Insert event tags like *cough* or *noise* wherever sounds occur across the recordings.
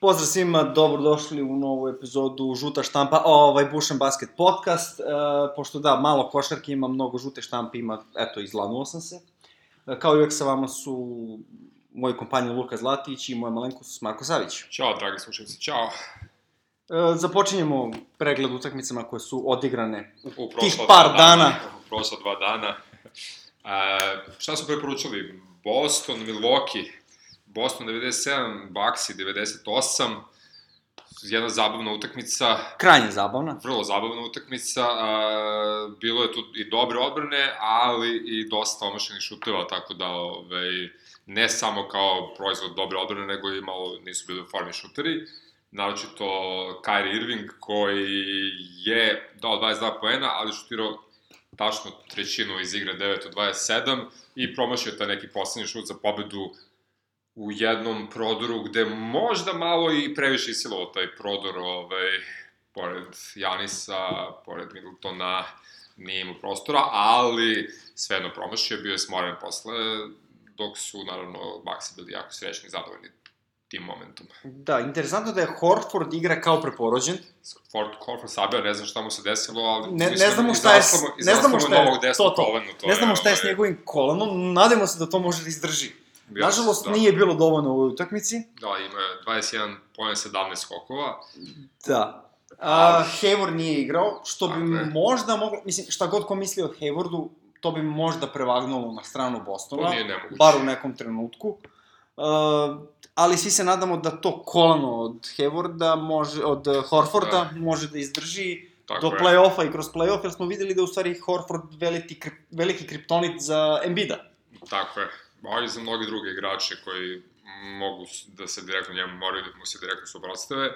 Pozdrav svima, dobrodošli u novu epizodu Žuta štampa, ovaj Bušan Basket podcast. E, pošto da, malo košarke ima, mnogo žute štampe ima, eto, izlanuo sam se. E, kao i uvek sa vama su moji kompanji Luka Zlatić i moja malenkost Marko Savić. Ćao, dragi slušalci, ćao. E, započinjemo pregled utakmicama koje su odigrane U tih par dva dana. U prošla dva dana. E, šta su preporučili? Boston, Milwaukee. Boston 97, Bucks 98. Jedna zabavna utakmica, Krajnje zabavna. vrlo zabavna utakmica. Bilo je tu i dobre odbrane, ali i dosta omašenih šuteva, tako da ovaj, ne samo kao proizvod dobre odbrane, nego i malo nisu bili u formi šuteri. Naročito Kyrie Irving, koji je dao 22 poena, ali šutirao tačno trećinu iz igre 9 od 27 i promašio taj neki poslednji šut za pobedu u jednom prodoru gde možda malo i previše isilovao taj prodor, ovaj, pored Janisa, pored Middletona, nije imao prostora, ali svejedno promašio, bio je smoren posle, dok su, naravno, Baxi bili jako srećni i zadovoljni tim momentom. Da, interesantno da je Horford igra kao preporođen. Ford Corford sabio, ne znam šta mu se desilo, ali... Ne, ne znamo šta je, ne znamo šta je, to, to. kolena, to ne znamo šta je s ovaj, njegovim kolenom, nadamo se da to može da izdrži. Bio- Nažalost, da. nije bilo dovoljno u ovoj utakmici. Da, ima je 21 poen, 17 skokova. Da. A, Hayward nije igrao, što bi Tako je. možda moglo, mislim, šta god ko misli o Haywardu, to bi možda prevagnulo na stranu Bostona, To nije nemoguće. bar u nekom trenutku. Uh, ali svi se nadamo da to kolano od Haywarda može, od Horforda može da izdrži Tako do play-offa i kroz play-off, jer smo videli da u stvari Horford veliki, veliki kriptonit za Embida. Tako je. A i za mnogi druge igrače koji mogu da se direktno njemu moraju da mu se direktno suprotstave.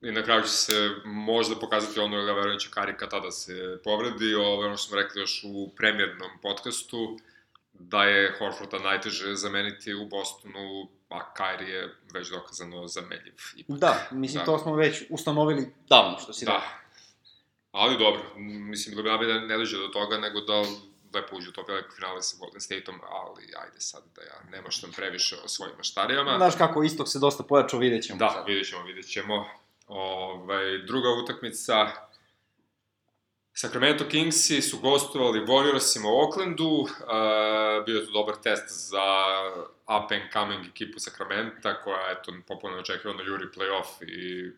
I na kraju će se možda pokazati ono, ja verujem će Karika tada se povredi, ovo ono što smo rekli još u premjernom podcastu, da je Horforda najteže zameniti u Bostonu, a Kyrie je već dokazano zamenljiv. Ipak. Da, mislim, Da. to smo već ustanovili davno, što si Da. rekao. Ali dobro, mislim, bilo bi da ne dođe do toga, nego da lepo uđe u top veliko finale sa Golden State-om, ali ajde sad da ja ne maštam previše o svojim maštarijama. Znaš kako, istok se dosta pojačao, vidjet ćemo. Da, sad. vidjet ćemo, vidjet ćemo. Ovaj, druga utakmica, Sacramento Kingsi su gostovali Warriorsima u Oaklandu, uh, bio je to dobar test za up and coming ekipu Sacramenta, koja, eto, popularno očekivano juri playoff i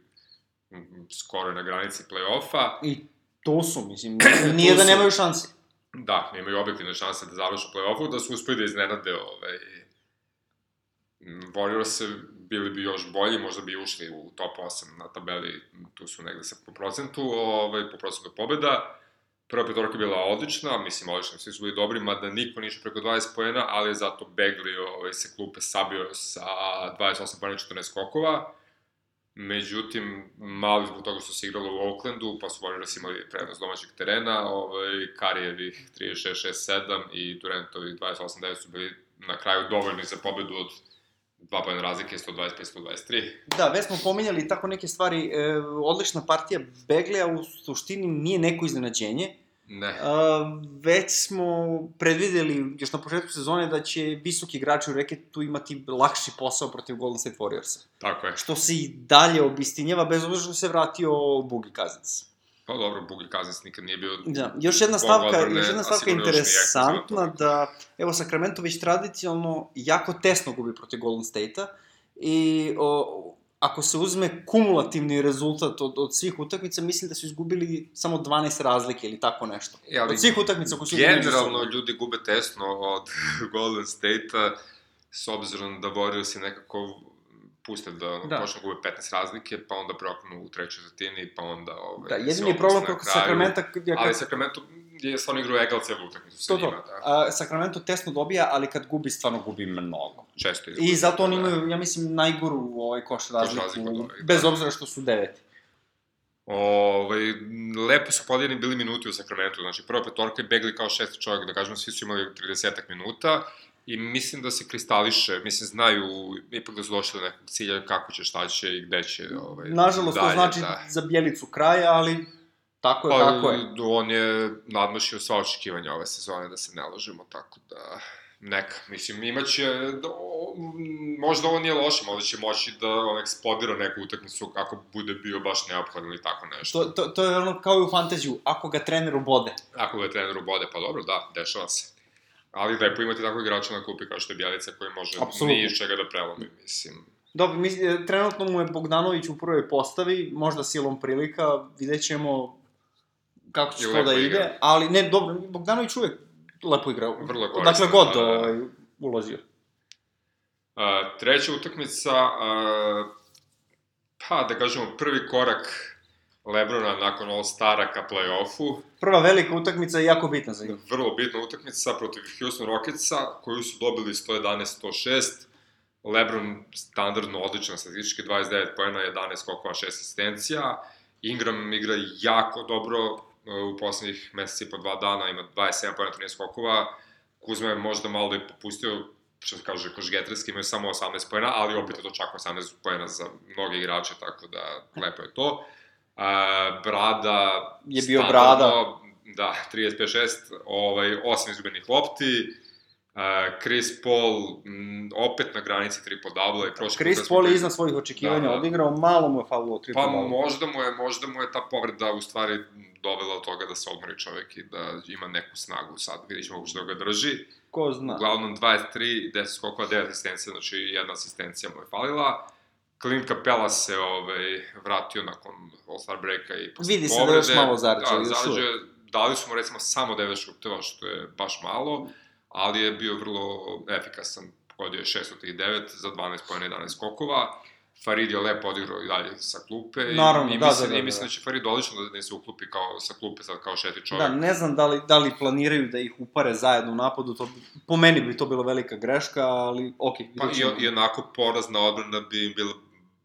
mm, skoro je na granici playoffa. I tu su, mislim, *clears throat* nije da su. nemaju šanse. Da, imaju objektivne šanse da završu play-offu, da su uspeli da iznenade ovaj, Warriors bili bi još bolji, možda bi ušli u top 8 na tabeli, tu su negde sa po procentu, ovaj, po procentu pobeda. Prva petorka je bila odlična, mislim odlična, svi su bili dobri, mada niko nije išao preko 20 poena, ali je zato Begli ovaj, se klupe sabio sa 28 poena i 14 skokova. Međutim, malo zbog toga što se igralo u Oaklandu, pa su Warriors imali prednost domaćeg terena, ovaj, Karijevih 36-6-7 i Durantovih 28-9 su bili na kraju dovoljni za pobedu od dva pojena razlike, 125-123. Da, već smo pominjali tako neke stvari, e, odlična partija Beglea u suštini nije neko iznenađenje. Ne, E, već smo predvideli još na početku sezone da će visoki igrači u reketu imati lakši posao protiv Golden State Warriorsa. tako je. Što se i dalje obistinjeva, bez obzira što se vratio Bugi Kazins. Pa dobro, Bugi Kazins nikad nije bio... Da, još jedna stavka, odbrane, još jedna stavka interesantna da, evo, Sacramento već tradicionalno jako tesno gubi protiv Golden State-a i o, ako se uzme kumulativni rezultat od, od svih utakmica, mislim da su izgubili samo 12 razlike ili tako nešto. E, ali od svih utakmica koje su među Generalno, sobom. ljudi gube tesno od *laughs* Golden State-a, s obzirom da Warriors nekako puste da, Da. počne gube 15 razlike, pa onda preoknu u trećoj četvrtini, pa onda... Ovaj, Da, se jedini opuste problem kraju. Sacramento je Ali kad... Sacramento je stvarno igrao egal celu utakmicu sa To, njima, to. da. A, Sacramento tesno dobija, ali kad gubi, stvarno gubi mnogo. Često I izgubi, zato oni da. imaju, ja mislim, najgoru ovaj koš razliku, razliku od ovih, da. bez obzira što su deveti. Ovaj, lepo su podeljeni bili minuti u Sakramentu, znači prva petorka je begli kao šesti čovjek, da kažemo, svi su imali 30 minuta i mislim da se kristališe, mislim, znaju ipak da su došli do nekog cilja kako će, šta će i gde će. Ovaj, Nažalost, to dalje, znači da. za Bjelicu kraja, ali tako je, Pa, kako je. on je nadmašio sva očekivanja ove sezone, da se ne lažemo, tako da... neka, mislim, imaće, da, o, možda ovo nije loše, možda će moći da on eksplodira neku utakmicu ako bude bio baš neophodan ili tako nešto. To, to, to je ono kao i u fantaziju, ako ga trener ubode. Ako ga trener ubode, pa dobro, da, dešava se. Ali lepo imati takvog igrača na klupi kao što je Bjelica koji može Apsolutno. ni iz čega da prelomi, mislim. Dobro, mislim, trenutno mu je Bogdanović u prvoj postavi, možda silom prilika, vidjet ćemo kako će I to da ide, igra. ali ne, dobro, Bogdanović uvek lepo igra. Vrlo koristan, Dakle, god da, da, da. ovaj, ulazio. A, treća utakmica, a, pa da kažemo prvi korak Lebrona nakon All-Stara ka play-offu. Prva velika utakmica je jako bitna za njih. Vrlo bitna utakmica protiv Houston Rocketsa, koju su dobili 111-106. Lebron standardno odličan statistički, 29 pojena, 11 skokova, 6 asistencija. Ingram igra jako dobro u poslednjih meseci po dva dana, ima 27 pojena, 13 skokova. Kuzma je možda malo da je popustio, što se kaže, kožgetarski, imaju samo 18 pojena, ali opet je to čak 18 pojena za mnoge igrače, tako da lepo je to. A, Brada... Je bio standardno, Da, 35-6, ovaj, 8 izgubenih lopti, Uh, Chris Paul m, opet na granici triple double i prošle puta Chris Paul je iznad svojih očekivanja Da, da. odigrao, malo mu je falilo triple Pa double. možda mu je, možda mu je ta povreda u stvari dovela do toga da se odmori čovek i da ima neku snagu sad, vidjet ćemo što ga drži. Ko zna. Uglavnom 23, 10 skokova, 9 asistencija, znači jedna asistencija mu je falila. Clint Capela se ovaj, vratio nakon All-Star breaka i posle Vidi se da povrede. još malo zarađa, Da, zarađa, dali su mu recimo samo 9 šuteva, što je baš malo, ali je bio vrlo efikasan. Pogodio je 6 od tih 9 za 12 pojena 11 skokova. Farid je lepo odigrao i dalje sa klupe. i- Naravno, i, da, mislim, da, da, I mislim da. da će Farid odlično da, da se uklupi kao, sa klupe sad kao šeti čovek. Da, ne znam da li, da li planiraju da ih upare zajedno u napadu, to, po meni bi to bila velika greška, ali okej, Pa vidjet i, i onako porazna odbrana bi im bila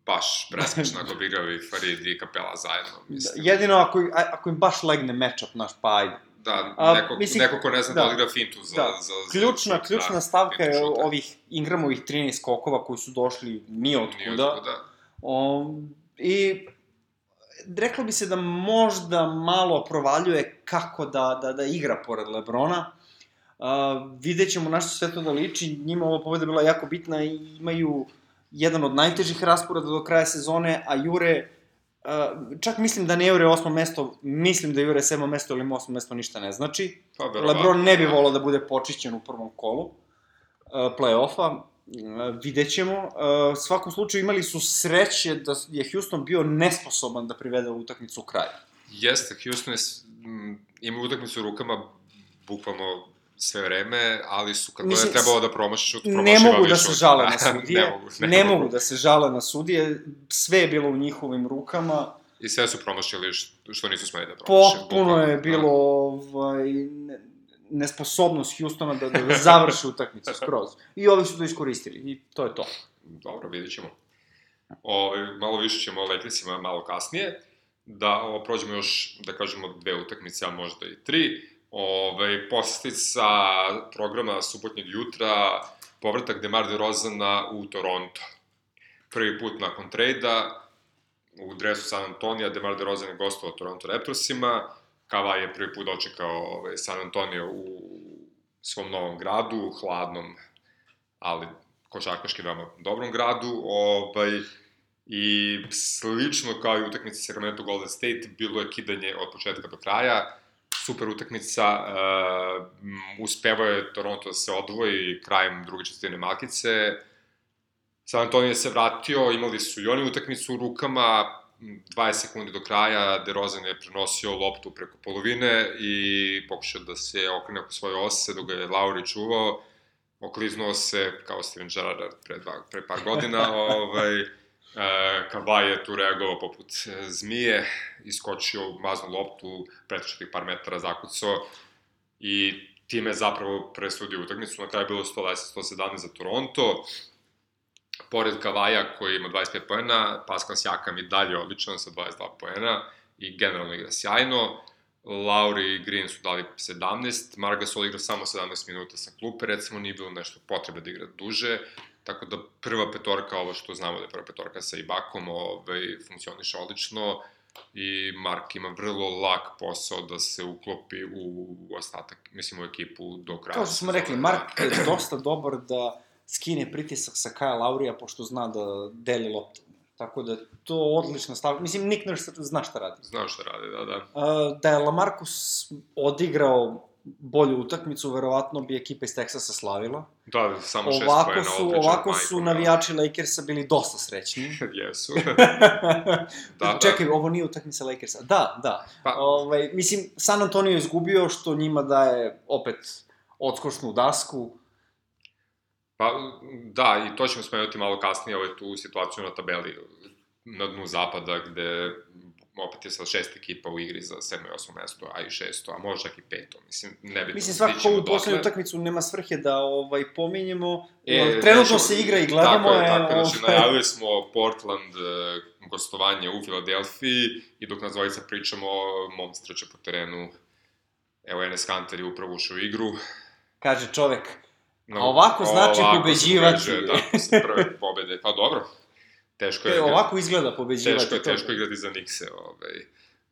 baš presmešna ako bi igrali Farid i Kapela zajedno. Da, Mislim. jedino ako, ako im baš legne matchup, naš, pa ajde. Da, A, neko, mislim, neko ko ne zna da, da. odigra fintu za... Da. za, za Ključna, šut, ključna da, stavka je ovih Ingramovih 13 skokova koji su došli ni kuda. otkuda. O, I reklo bi se da možda malo provaljuje kako da, da, da igra pored Lebrona. Uh, vidjet ćemo na što sve to da liči. Njima ova pobeda bila jako bitna i imaju jedan od najtežih rasporeda do kraja sezone, a Jure, uh, čak mislim da ne Jure osmo mesto, mislim da Jure sedmo mesto ili osmo mesto ništa ne znači. Pa, verovatno, Lebron ne bi volao da bude počišćen u prvom kolu uh, play-offa. Uh, vidjet ćemo. Uh, u svakom slučaju imali su sreće da je Houston bio nesposoban da privede utakmicu u kraj. Jeste, Houston je, s- m, ima utakmicu u rukama bukvalno sve vreme, ali su kad god Mislim, je trebalo da promaši šut, Ne promašiva mogu da više se žale na *laughs* sudije, ne mogu, ne, mogu da se žale na sudije, sve je bilo u njihovim rukama, I sve su promašili što, nisu smeli da promaše. potpuno je da. bilo ovaj, ne- nesposobnost Houstona da, da završi utakmicu skroz. I ovi su to iskoristili i to je to. Dobro, vidjet ćemo. Ove, malo više ćemo o Lakersima malo kasnije. Da ovo, prođemo još, da kažemo, dve utakmice, a možda i tri. Ove, poslastica programa subotnjeg jutra, povratak Demar DeRozana u Toronto. Prvi put nakon trejda, u dresu San Antonija, Demar DeRozan je gostovao Toronto Raptorsima, Kava je prvi put dočekao ovaj, San Antonio u svom novom gradu, hladnom, ali košarkaški veoma dobrom gradu, ovaj, i slično kao i utakmica Sacramento Golden State, bilo je kidanje od početka do kraja, super utakmica, uh, uspevao je Toronto da se odvoji krajem druge četvrtine Malkice, San Antonio se vratio, imali su i oni utakmicu u rukama, 20 sekundi do kraja, DeRozan je prenosio loptu preko polovine i pokušao da se okrene oko svoje ose, dok ga je Lauri čuvao, okliznuo se kao Steven Gerrard pre, dva, pre par godina, *laughs* ovaj, Kavaj je tu reagovao poput e, zmije, iskočio, maznu loptu, pretočio tih par metara, zakucao i time je zapravo presudio utakmicu, na kraju je bilo 110-117 za Toronto, pored Kavaja koji ima 25 poena, Pascal Siakam i dalje odličan sa 22 poena i generalno igra sjajno. Lauri i Green su dali 17, Margasol igra samo 17 minuta sa klupe, recimo nije bilo nešto potrebe da igra duže, tako da prva petorka, ovo što znamo da je prva petorka sa Ibakom, ovaj, funkcioniše odlično. i Mark ima vrlo lak posao da se uklopi u ostatak, mislim u ekipu do kraja. Kao što smo rekli, Mark je dosta dobar da skine pritisak sa Kyle Laurija, pošto zna da deli loptu. Tako da to odlična stavka. Mislim, Nick Nurse zna šta radi. Zna šta radi, da, da. Da je Lamarcus odigrao bolju utakmicu, verovatno bi ekipa iz Teksasa slavila. Da, samo šest ovako pojena, su, ovako majko, su da. navijači Lakersa bili dosta srećni. *laughs* Jesu. da, *laughs* da. Čekaj, ovo nije utakmica Lakersa. Da, da. Pa- Ovaj, mislim, San Antonio je izgubio, što njima daje opet odskočnu dasku. Pa, da, i to ćemo spomenuti malo kasnije, ovaj tu situaciju na tabeli na dnu zapada, gde opet je sad šest ekipa u igri za sedmo i osmo mesto, a i šesto, a možda i peto, mislim, ne bi Mislim, svakako ovu poslednju utakmicu nema svrhe da ovaj, pominjemo. E, Trenutno se igra i gledamo tako je. je. Tako, je, znači, ovaj, najavili smo Portland e, gostovanje u Filadelfiji i dok nas dvojica pričamo, monster će po terenu. Evo, Enes Kanter je upravo ušao u igru. Kaže čovek, No, A ovako znači ovako pobeđivati. Da, posle prve *laughs* pobede. Pa dobro, teško je... e, ovako izgleda pobeđivati. Teško je, teško je igrati za Nikse. Ovaj.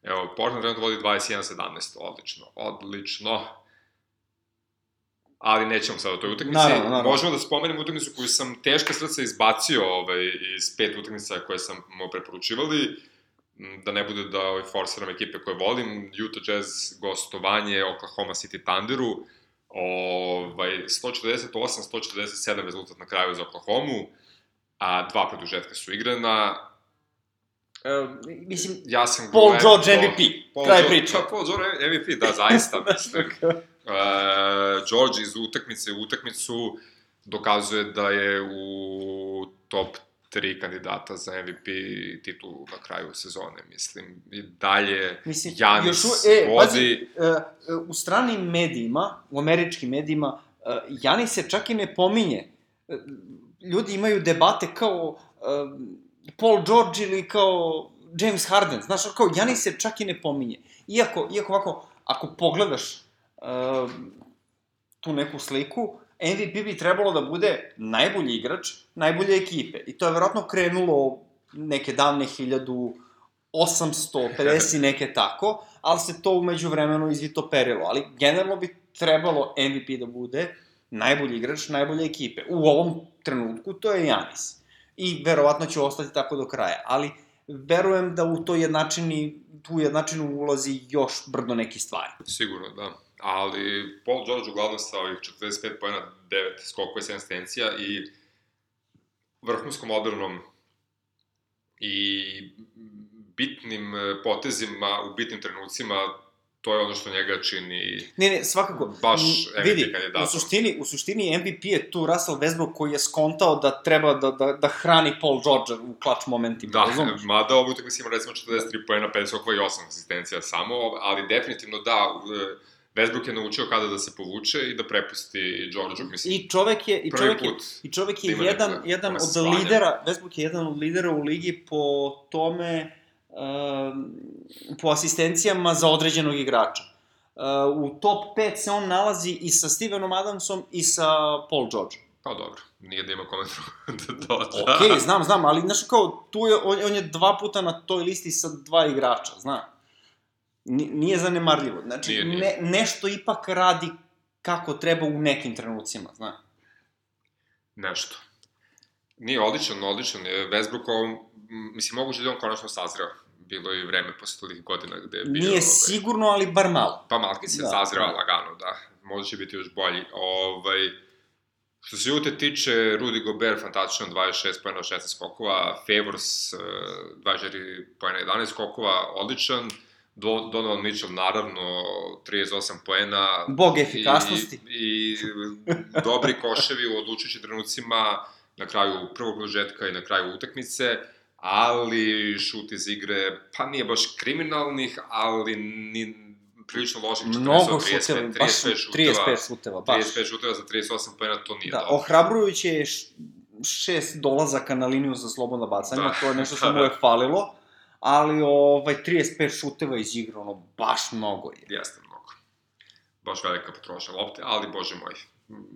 Evo, Portland trenutno vodi 21-17, odlično, odlično. Ali nećemo sad o toj utakmici. Naravno, naravno. Možemo da spomenemo utakmicu koju sam teška srca izbacio ovaj, iz pet utakmica koje sam mu preporučivali. Da ne bude da ovaj, forsiram ekipe koje volim. Utah Jazz gostovanje Oklahoma City Thunderu. Ovaj, 148-147 rezultat na kraju za Oklahomu. A dva produžetka su igrana. E, mislim, Ja sam Paul gledao- George MVP. Paul Kraj priče. Pa, Paul George MVP, da, zaista, *laughs* mislim. Uh, George iz utakmice u utakmicu dokazuje da je u top 3 kandidata za MVP titulu na kraju sezone, mislim. I dalje Mislim, Janis još, u- e, vodi... pazi, e, u stranim medijima, u američkim medijima, e, Janis se čak i ne pominje. Ljudi imaju debate kao e, Paul George ili kao James Harden. Znaš, kao Janis se čak i ne pominje. Iako, iako ovako, ako pogledaš e, tu neku sliku, MVP bi trebalo da bude najbolji igrač najbolje ekipe. I to je verovatno krenulo neke davne 1850 i neke tako, ali se to umeđu vremenu izvitoperilo. Ali generalno bi trebalo MVP da bude najbolji igrač najbolje ekipe. U ovom trenutku to je Janis. I verovatno će ostati tako do kraja. Ali verujem da u to jednačini, tu jednačinu ulazi još brdo neki stvari. Sigurno, da. Ali Paul George uglavnom sa ovih 45 pojena, 9 skokova i 7 asistencija i vrhunskom odbranom i bitnim potezima u bitnim trenucima, to je ono što njega čini Ne, ne, svakako. Baš MVP vidi, kandidatom. u suštini, u suštini MVP je tu Russell Westbrook koji je skontao da treba da, da, da hrani Paul George u klač momentima, Da, razumeš? mada ovu utakmicu ima recimo 43 poena, 5 skokova i 8 asistencija samo, ali definitivno da, Westbrook je naučio kada da se povuče i da prepusti Georgeu, mislim. I čovek je, i čovek je, i čovek da je ima jedan, jedan od lidera, Westbrook je jedan od lidera u ligi po tome, po asistencijama za određenog igrača. Uh, u top 5 se on nalazi i sa Stevenom Adamsom i sa Paul George. Pa dobro, nije da ima kome *laughs* da doda. Okej, znam, znam, ali znaš kao, tu je, on, on je dva puta na toj listi sa dva igrača, zna. Ni- Nije zanemarljivo. Znači, Nije, nije. Ne, nešto ipak radi kako treba u nekim trenucima, zna. Nešto. Nije odličan, odličan je. Westbrook, on, m, mislim, moguće da je on konačno sazreo. Bilo je i vreme posle toliko godina gde je bio... Nije ovaj, sigurno, ali bar malo. Pa Malkin se Da, zazreo da. lagano, da. Možda će biti još bolji. Ovaj, što se Jute tiče, Rudy Gobert fantastičan, 26 pojena, 16 skokova, Favors, eh, 24 pojena, 11 skokova, odličan, Do, Donovan Mitchell, naravno, 38 poena. Bog efikasnosti. I, i *laughs* dobri koševi u odlučujućim trenucima, na kraju prvog prožetka i na kraju utakmice, ali šut iz igre, pa nije baš kriminalnih, ali ni, prilično loših 40, Mnogo 35, šuteva, baš 35 šuteva, 35 šuteva, baš. 35 šuteva za 38 pojena, to nije Da, dobro. ohrabrujuće je šest dolazaka na liniju za slobodna bacanja, Da. to je nešto *laughs* što Da, mu da. je falilo, ali ovaj 35 šuteva iz igre, ono, baš mnogo je. Jeste mnogo. Baš velika potrošnja lopte, ali bože moj.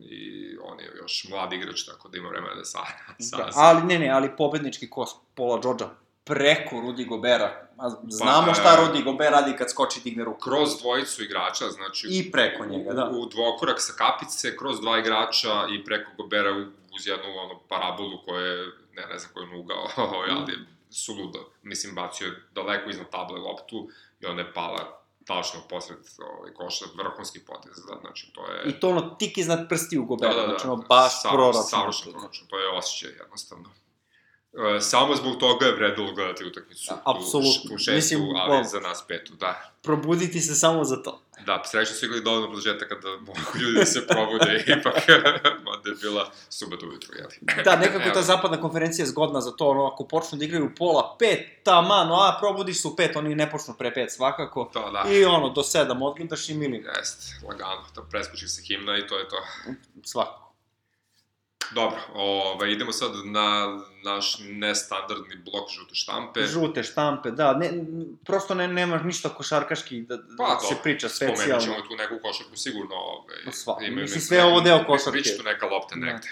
I on je još mlad igrač, tako da ima vremena da sa... *laughs* sa Da, ali ne, ne, ali pobednički kos Pola Georgia. preko Rudi Gobera. A znamo Pa, šta e, Rudi Gober radi kad skoči i digne ruku. Kroz dvojicu igrača, znači... I preko njega, da. U dvokorak sa kapice, kroz dva igrača i preko Gobera uz jednu ono, parabolu koja je, ne, ne znam koju je ugao, *laughs* ovaj, ali je suludo. Mislim, bacio je daleko iznad table loptu i onda je pala tačno posred ovaj, koša, vrhunski potez, da, znači to je... I to ono tik iznad prstiju Gobera, da, da, da, znači ono baš sa- proračun. Savršeno proračun, to je osjećaj jednostavno. E, samo zbog toga je vredilo gledati utakmicu. Da, apsolutno. Tu šestu, Mislim, ali wow. za nas petu, da. Probuditi se samo za to. Da, srećno su igrali dovoljno produžetaka da mogu ljudi da se probude, *laughs* ipak, mada je bila subota ujutru, jeli? Da, nekako ta zapadna konferencija je zgodna za to, ono, ako počnu da igraju u pola pet, tamano, a probudiš se u pet, oni ne počnu pre pet svakako. To, da. I ono, do sedam odgledaš i milim, Jest, lagano, da preskoči se himna i to je to. svakako. Dobro, ovaj, idemo sad na naš nestandardni blok žute štampe. Žute štampe, da, ne, prosto ne, nemaš ništa košarkaški da, da Pa, se dobro, priča Spomenut specijalno. ćemo tu neku košarku sigurno. Ovaj, sva- imaju mislim, sve ovo deo košarke. Biće tu neka lopta Da. negde.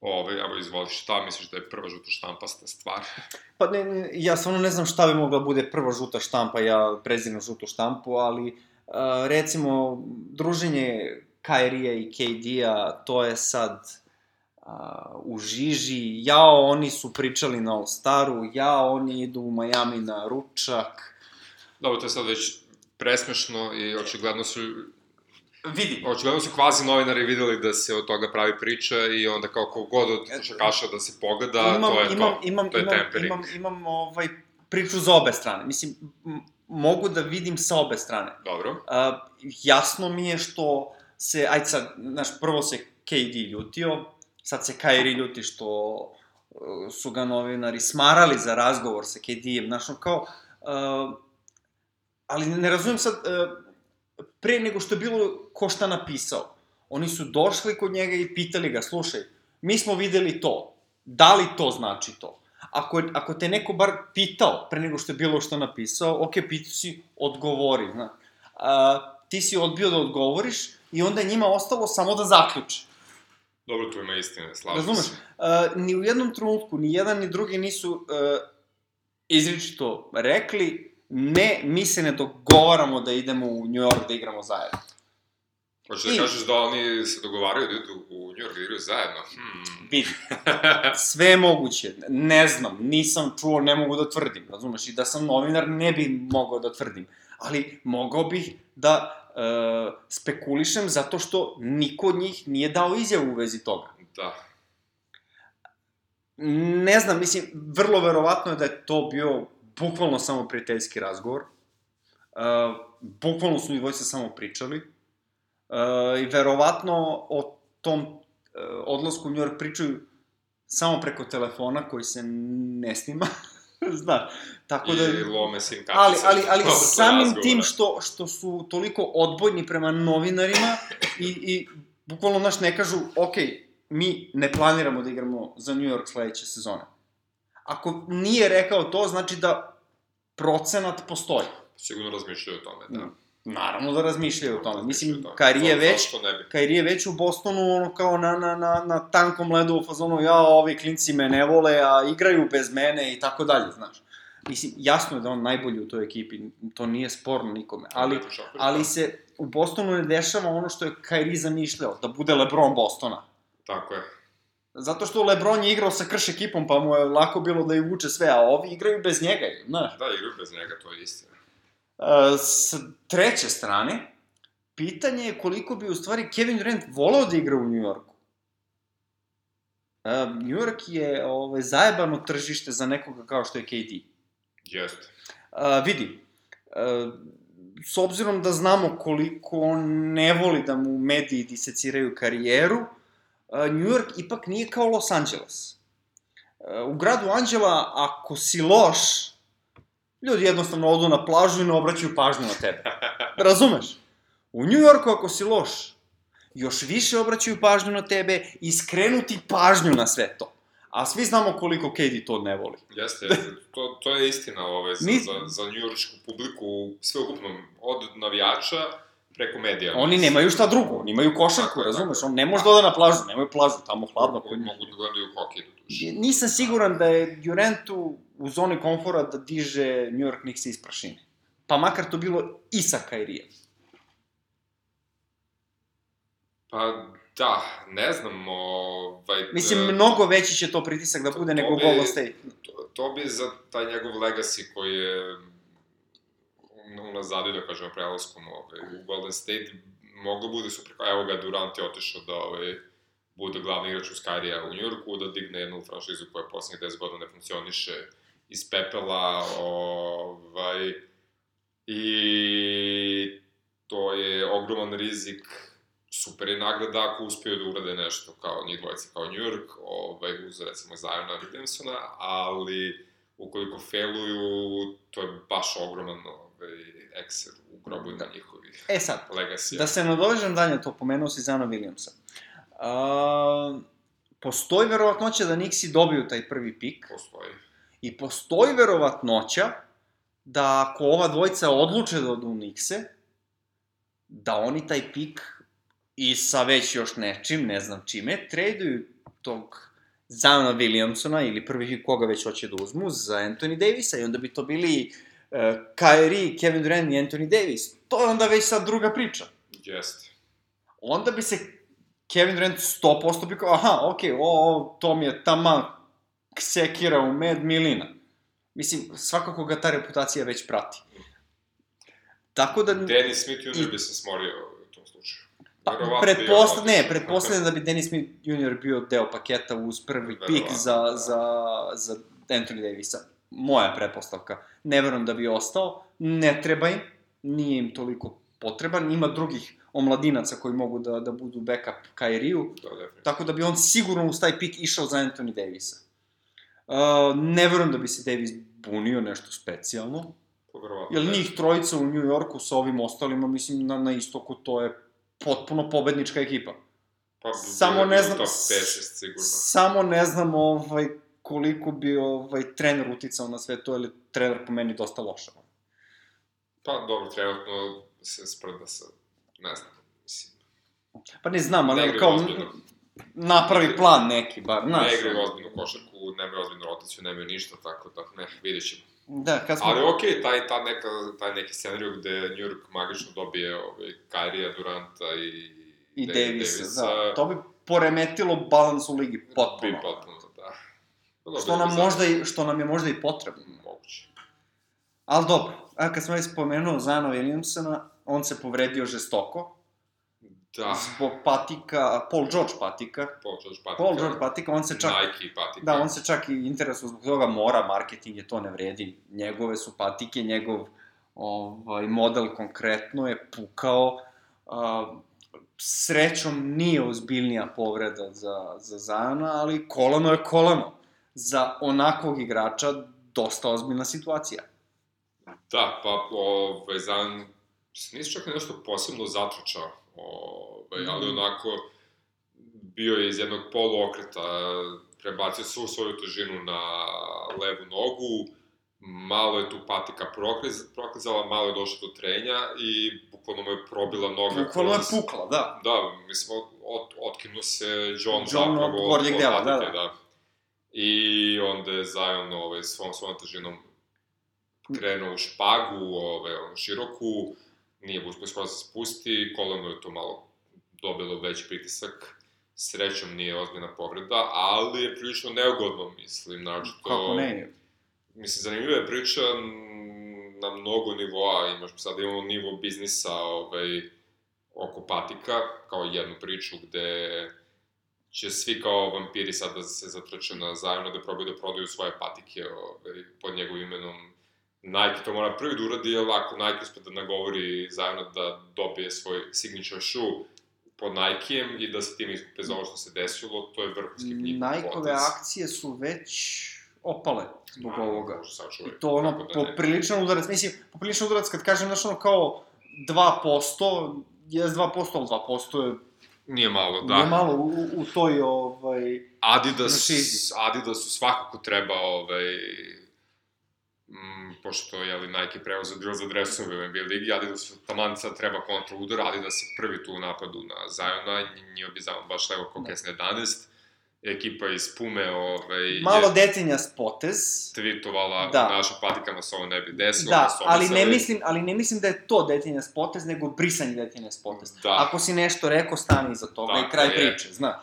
Ove, evo, izvoli, šta misliš da je prva žuta štampasta stvar? *laughs* Pa ne, ne, ja stvarno ne znam šta bi mogla bude prva žuta štampa, ja prezirem žutu štampu, ali uh, recimo druženje Kairija i KD-a, to je sad uh, u žiži, jao, oni su pričali na All-Staru, jao, oni idu u Miami na ručak. Dobro, to je sad već presmešno i očigledno su Vidi, Očigledno su kvazi novinari videli da se od toga pravi priča i onda kao kogod od košarkaša da se pogleda, imam, to je imam, to. imam, to je imam, tempering. imam, imam ovaj, priču za obe strane. Mislim, mogu da vidim sa obe strane. Dobro. Uh, jasno mi je što se, ajde sad, znaš, prvo se KD ljutio, sad se Kyrie ljuti što uh, su ga novinari smarali za razgovor sa KD-em, znaš, ono kao, uh, ali ne razumem sad, uh, pre nego što je bilo ko šta napisao, oni su došli kod njega i pitali ga, slušaj, mi smo videli to, da li to znači to? Ako, ako te neko bar pitao pre nego što je bilo što napisao, ok, pitao si, odgovori, znaš a, ti si odbio da odgovoriš i onda njima ostalo samo da zaključe. Dobro, tu ima istine, slažem Razumeš? se. A, ni u jednom trenutku, ni jedan ni drugi nisu uh, izričito rekli ne, mi se ne dogovaramo da idemo u New York da igramo zajedno. Hoćeš da I- kažeš da oni se dogovaraju da idu u New York da igraju zajedno? Hmm. Vidi, sve je moguće, ne znam, nisam čuo, ne mogu da tvrdim, razumeš? I da sam novinar ne bi mogao da tvrdim, ali mogao bih da uh, spekulišem zato što niko od njih nije dao izjavu u vezi toga. da. Ne znam, mislim, vrlo verovatno je da je to bio bukvalno samo prijateljski razgovor. Uh, bukvalno su njih dvojica samo pričali. Uh, I verovatno o tom uh, odlasku u New York pričaju samo preko telefona koji se ne snima. *laughs* Znaš, tako da... I lome kartice. Ali, ali, ali *laughs* samim razgovora. tim što, što su toliko odbojni prema novinarima i, i bukvalno, znaš, ne kažu, ok, mi ne planiramo da igramo za New York sledeće sezone. Ako nije rekao to, znači da procenat postoji. Sigurno razmišljaju o tome, da. Naravno da razmišljaju o tome. Mislim. Kairi je već? Kairi je već u Bostonu, ono kao na, na, na, na tankom ledu u fazonu, ja, ovi klinci me ne vole, a igraju bez mene i tako dalje, znaš. Mislim, jasno je da on najbolji u toj ekipi, to nije sporno nikome, ali, Lepo šofer, ali da. se u Bostonu ne dešava ono što je Kairi zamišljao, da bude Lebron Bostona. Tako je. Zato što Lebron je igrao sa krš ekipom, pa mu je lako bilo da ih vuče sve, a ovi igraju bez njega, znaš. Da, igraju bez njega, to je istina. E, S treće strane, pitanje je koliko bi u stvari Kevin Durant volao da igra u New Yorku. E, New York je ovaj, zajebano tržište za nekoga kao što je KD. Jeste. Vidi, a, s obzirom da znamo koliko on ne voli da mu mediji diseciraju karijeru, a, New York ipak nije kao Los Angeles. A, u gradu Anđela, ako si loš, ljudi jednostavno odu na plažu i ne obraćaju pažnju na tebe. *laughs* Razumeš? U New Yorku ako si loš, još više obraćaju pažnju na tebe i skrenu ti pažnju na sve to. A svi znamo koliko KD to ne voli. Jeste. *laughs* To, to je istina ove, za, Ni- za, za njujoršku publiku, sveukupno, od navijača preko medija. Oni nemaju šta drugo, oni imaju košarku, Tako razumeš? tako. On ne može da ode na plažu, nemaju plažu, tamo hladno. Mogu, mogu da gledaju hokej, do duše. Nisam siguran da je Durantu u zoni komfora da diže New York Knicks iz prašine. Pa makar to bilo i sa Kairijem. Pa, da, ne znam, ovaj... Mislim, e, mnogo veći će to pritisak da bude to nego Golden State. To, to bi za taj njegov legacy koji je unazadio, da kažemo, prelaskom ovaj, u Golden State, moglo bude super, kao evo ga, Durant je otišao da ovaj, bude glavni igrač u Skarija u Njurku, da digne jednu franšizu koja poslednjih 10 godina ne funkcioniše iz pepela, ovaj, i to je ogroman rizik, super je nagrada ako uspeju da urade nešto kao njih dvojica kao New York, ovaj, uz recimo Ziona Williamsona, ali ukoliko failuju, to je baš ogroman ovaj, ekser u grobovima Da. njihovih E sad, legacy. da se nadovežem dalje, to pomenuo si Zana Williamsa. Uh, postoji verovatnoća da Nixi dobiju taj prvi pik postoji. i postoji verovatnoća da ako ova dvojica odluče da odu u Nixe, da oni taj pik i sa već još nečim, ne znam čime, traduju tog Zana Williamsona ili prvi pik koga već hoće da uzmu za Anthony Davisa i onda bi to bili uh, Kyrie, Kevin Durant i Anthony Davis. To je onda već sad druga priča. Jeste. Onda bi se Kevin Durant 100% bi kao, aha, okej, okay, o, o, to mi je taman sekira u med milina. Mislim, svakako ga ta reputacija već prati. Tako da... Dennis Smith Jr. Bi se smorio. Pa, on ne, pretpostavljam da bi Dennis Smith Jr. bio deo paketa uz prvi pik Verovatno, za, da. za, za Anthony Davisa. Moja pretpostavka. Ne verujem da bi ostao. Ne treba im. Nije im toliko potreban. Ima drugih omladinaca koji mogu da, da budu backup Kairiju. Da, definitivno. Tako da bi on sigurno uz taj pik išao za Anthony Davisa. Uh, ne verujem da bi se Davis bunio nešto specijalno. Pa, verovatno Jer njih trojica u New Yorku sa ovim ostalima, mislim, na, na istoku to je potpuno pobednička ekipa. Pa, samo bilo bi ne u znam- Top 5-6 sigurno. Samo ne znam ovaj, koliko bi ovaj, trener uticao na sve to, ili trener po meni dosta loša. Pa, dobro, trenutno se sprda sa, ne znam, mislim, Pa ne znam, ali Ne kao ozbiljno. napravi plan neki, bar, znaš. ne igraju ozbiljnu košarku, nemaju ozbiljnu rotaciju, nemaju ništa, tako da, ne, vidjet ćemo. Da, kad smo... Ali okej, taj, ta neka, taj neki scenariju gde New York magično dobije ovaj, Kyrie'a, Duranta i, I Da- Davisa, da. To bi poremetilo balans u ligi potpuno. Bi potpuno, da. Dobro, Što nam, za- možda i, što nam je možda i potrebno. Moguće. Ali dobro, a kad smo već spomenuo Zana Williamsona, on se povredio žestoko, Da, zbog patika, Paul George patika, Paul George patika. Paul George patika, on se čak, Nike patika. da, on se čak i interesuje zbog toga, mora, marketing je to ne vredi, njegove su patike, njegov ovaj, model konkretno je pukao, a, srećom nije ozbiljnija povreda za, za Zana, ali kolano je kolano. Za onakvog igrača dosta ozbiljna situacija. Da, pa, ovaj, Zan, nisi čak nešto posebno zatručao, ovaj, ali Mhm. onako, bio je iz jednog poluokreta, prebacio svu svoju težinu na levu nogu, malo je tu patika prokliz, proklizala, malo je došlo do trenja i bukvalno mu je probila noga. Bukvalno je kroz- pukla, da. Da, mislim, od, od, otkinuo se John, John zapravo od gornjeg dela, da, patike, da. I onda je Zion ovaj, svom, svom težinom krenuo u špagu, ovaj, široku, nije skoro da se spusti, koleno je to malo dobilo veći pritisak, srećom nije ozbiljna povreda, ali je prilično neugodno, mislim, naročito... Kako ne? Mislim, zanimljiva je priča na mnogo nivoa, imaš sada imamo nivo biznisa ovaj, oko patika, kao jednu priču gde će svi kao vampiri sad da se zatrče na zajedno da probaju da prodaju svoje patike ovaj, pod njegovim imenom. Nike to mora prvi da uradi, jer ako Nike uspe da nagovori zajedno da dobije svoj signature shoe pod Nike-em i da se tim iskupe za ovo što se desilo, to je vrhunski njihov Nike-ove akcije su već opale zbog Ma, ovoga. I to ono, da popriličan udarac, mislim, popriličan udarac kad kažem, znaš, ono kao 2%, je 2%, ali 2% je Nije malo, da. da. malo u, u toj, ovaj, Adidas, franšizi. Adidasu svakako treba, ovaj, mm, pošto je li Nike preuzeo dio za dresove u NBA ligi, Adidas taman sad treba kontra udar, Adidas je prvi tu u napadu na Zajona, njima bi Zajon baš levo kao Da. Kesne 11, ekipa iz Pume ovaj, Malo je detinja potez. tweetovala Da. da. u našim patikama se ovo ne bi desilo. Da, su ali ne, mislim, ali ne mislim da je to detinja potez, nego brisanje detinja potez. Da. Ako si nešto rekao, stani iza toga i Tako kraj je. priče, znaš.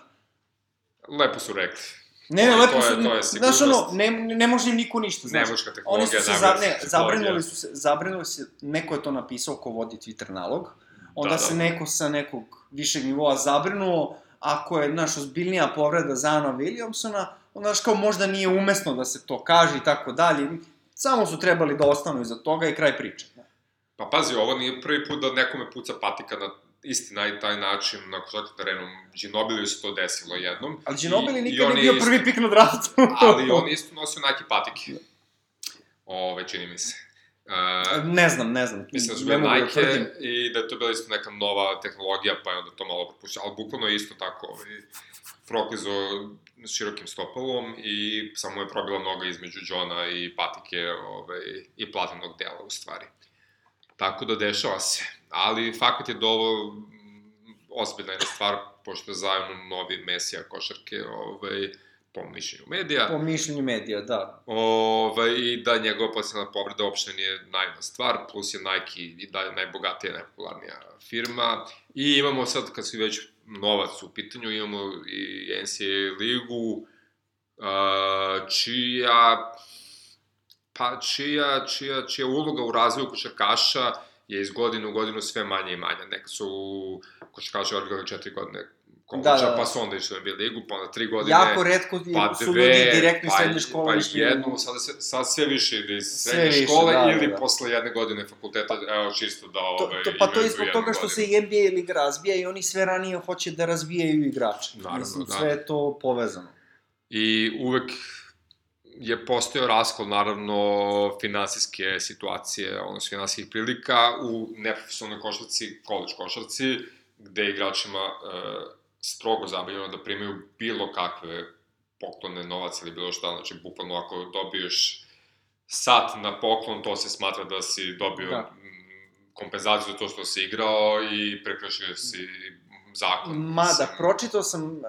Lepo su rekli. Ne, ne, lepo su, to je znaš ono, ne, ne može im niko ništa, znaš. Nemuška Oni tehnologija, su se, za, ne, zabrinuli su se, zabrinuli se, neko je to napisao ko vodi Twitter nalog, onda Da, da. se neko sa nekog višeg nivoa zabrinuo, ako je, znaš, ozbiljnija povreda Zana Williamsona, onda, znaš, kao možda nije umesno da se to kaže i tako dalje. Samo su trebali da ostanu iza toga i kraj priče. Pa pazi, ovo nije prvi put da nekome puca patika na isti na taj način na košarkaškom terenu. Ginobiliju se to desilo jednom. Ali Ginobili nikad nije je bio isto- prvi pik na draftu. Ali on isto nosio Nike patike. Ove, čini mi se. Uh, ne znam, ne znam. Mislim da su bile da Nike i da je to bila isto neka nova tehnologija, pa je onda to malo propuštao. Ali bukvalno je isto tako, ovaj, froklizo s širokim stopalom i samo je probila noga između Johna i patike ovaj, i platinog dela, u stvari. Tako da dešava se. Ali fakat je da ovo mm, ozbiljna jedna stvar, pošto je zajedno novi mesija košarke, ovaj, po mišljenju medija. Po mišljenju medija, da. Ovaj, I da njegova potencijalna povreda uopšte nije najna stvar, plus je Nike i dalje najbogatija, najpopularnija firma. I imamo sad, kad su već novac u pitanju, imamo i NCAA ligu, uh, čija, pa čija, čija, čija uloga u razvoju košarkaša je iz godine u godinu sve manje i manje. Neka su košarkaši odigrali četiri godine koleđa, Da, da, da. pa su onda išli na B ligu, pa onda tri godine Jako redko pa su dve, ljudi direktno iz pa, srednje škole pa išli. jednu, sada se, sad sve više ide iz Sve srednje više, škole da, da, ili da. posle jedne godine fakulteta, evo čisto da To, ove, to, pa to je zbog toga što se godinu. i NBA liga razvija i oni sve ranije hoće da razvijaju igrače. Naravno, Mislim, da. sve je to povezano. I uvek je postojao raskol, naravno, finansijske situacije, odnosno finansijskih prilika u neprofesionalnoj košarci, college košarci, gde igračima e, strogo zabranjeno da primaju bilo kakve poklone, novac ili bilo šta, znači, bukvalno ako dobiješ sat na poklon, to se smatra da si dobio Da. kompenzaciju za to što si igrao i prekršio si zakon. Mada, pročitao sam uh,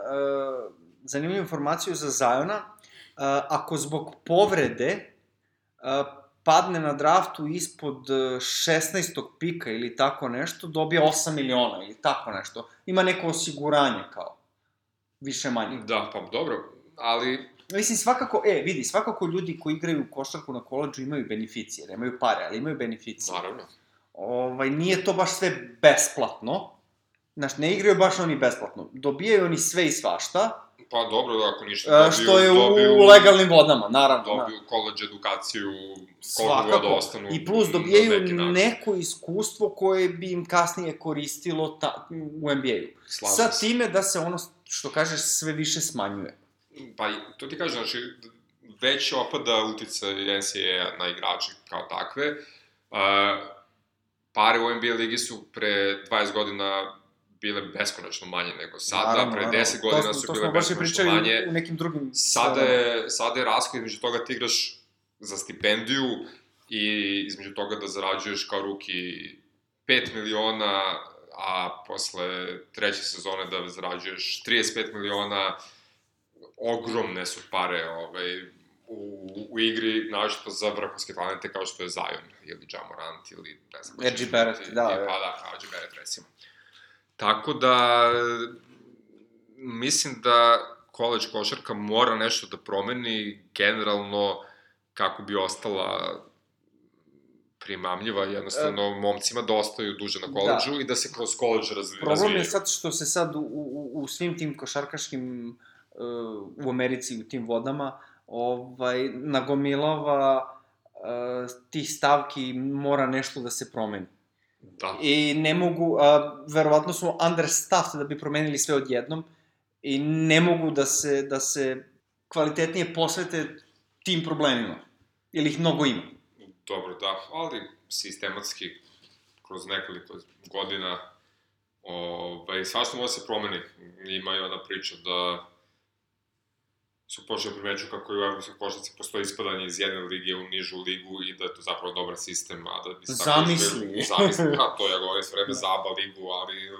zanimljivu informaciju za Zajona. Uh, ako zbog povrede uh, padne na draftu ispod uh, 16. pika ili tako nešto, dobija 8 miliona ili tako nešto. Ima neko osiguranje kao. Više manje. Da, pa dobro, ali Mislim, svakako, e, vidi, svakako ljudi koji igraju košarku na koleđu imaju beneficije, nemaju pare, ali imaju beneficije. naravno. Ovaj, nije to baš sve besplatno. Znaš, ne igraju baš oni besplatno. Dobijaju oni sve i svašta, Pa dobro, da ako ništa e, dobiju, što je dobiju, u legalnim vodama, naravno. da. Dobiju college edukaciju, koliko god ostanu. I plus na dobijaju neki način. neko iskustvo koje bi im kasnije koristilo ta, u NBA-u. Sa time da se ono, što kažeš, sve više smanjuje. Pa, to ti kažem, znači, već opada uticaj NCAA na igrače kao takve. Uh, pare u NBA ligi su pre 20 godina bile beskonačno manje nego sada, Naravno, pre naravno. 10 godina to su to bile beskonačno pričali manje. u nekim drugim... Sada je, sada je raskod između toga ti igraš za stipendiju i između toga da zarađuješ kao ruki 5 miliona, a posle treće sezone da zarađuješ 35 miliona, ogromne su pare ovaj, u, u igri, našto za vrhunske talente kao što je Zion ili Jamorant ili ne znam. još Barrett, da, da. Pa da, R.G. Barrett recimo. Tako da, mislim da college košarka mora nešto da promeni generalno kako bi ostala primamljiva, jednostavno momcima da ostaju duže na koleđu i da se kroz koleđ razvi, Problem je razvijaju. sad što se sad u, u, u svim tim košarkaškim uh, u Americi, u tim vodama, ovaj, nagomilava uh, tih stavki mora nešto da se promeni. Da. I ne mogu, uh, verovatno su understaffed da bi promenili sve odjednom i ne mogu da se, da se kvalitetnije posvete tim problemima. Ili ih mnogo ima. Dobro, da, ali sistematski kroz nekoliko godina ovaj, svašta može se promeni. Ima i ona priča da su počeli primeću kako i u evropskoj košarci postoji ispadanje iz jedne lige u nižu ligu i da je to zapravo dobar sistem, a da bi se tako Zamisli. Zamisli, ha, to ja govorim sve vreme za ABA ligu, ali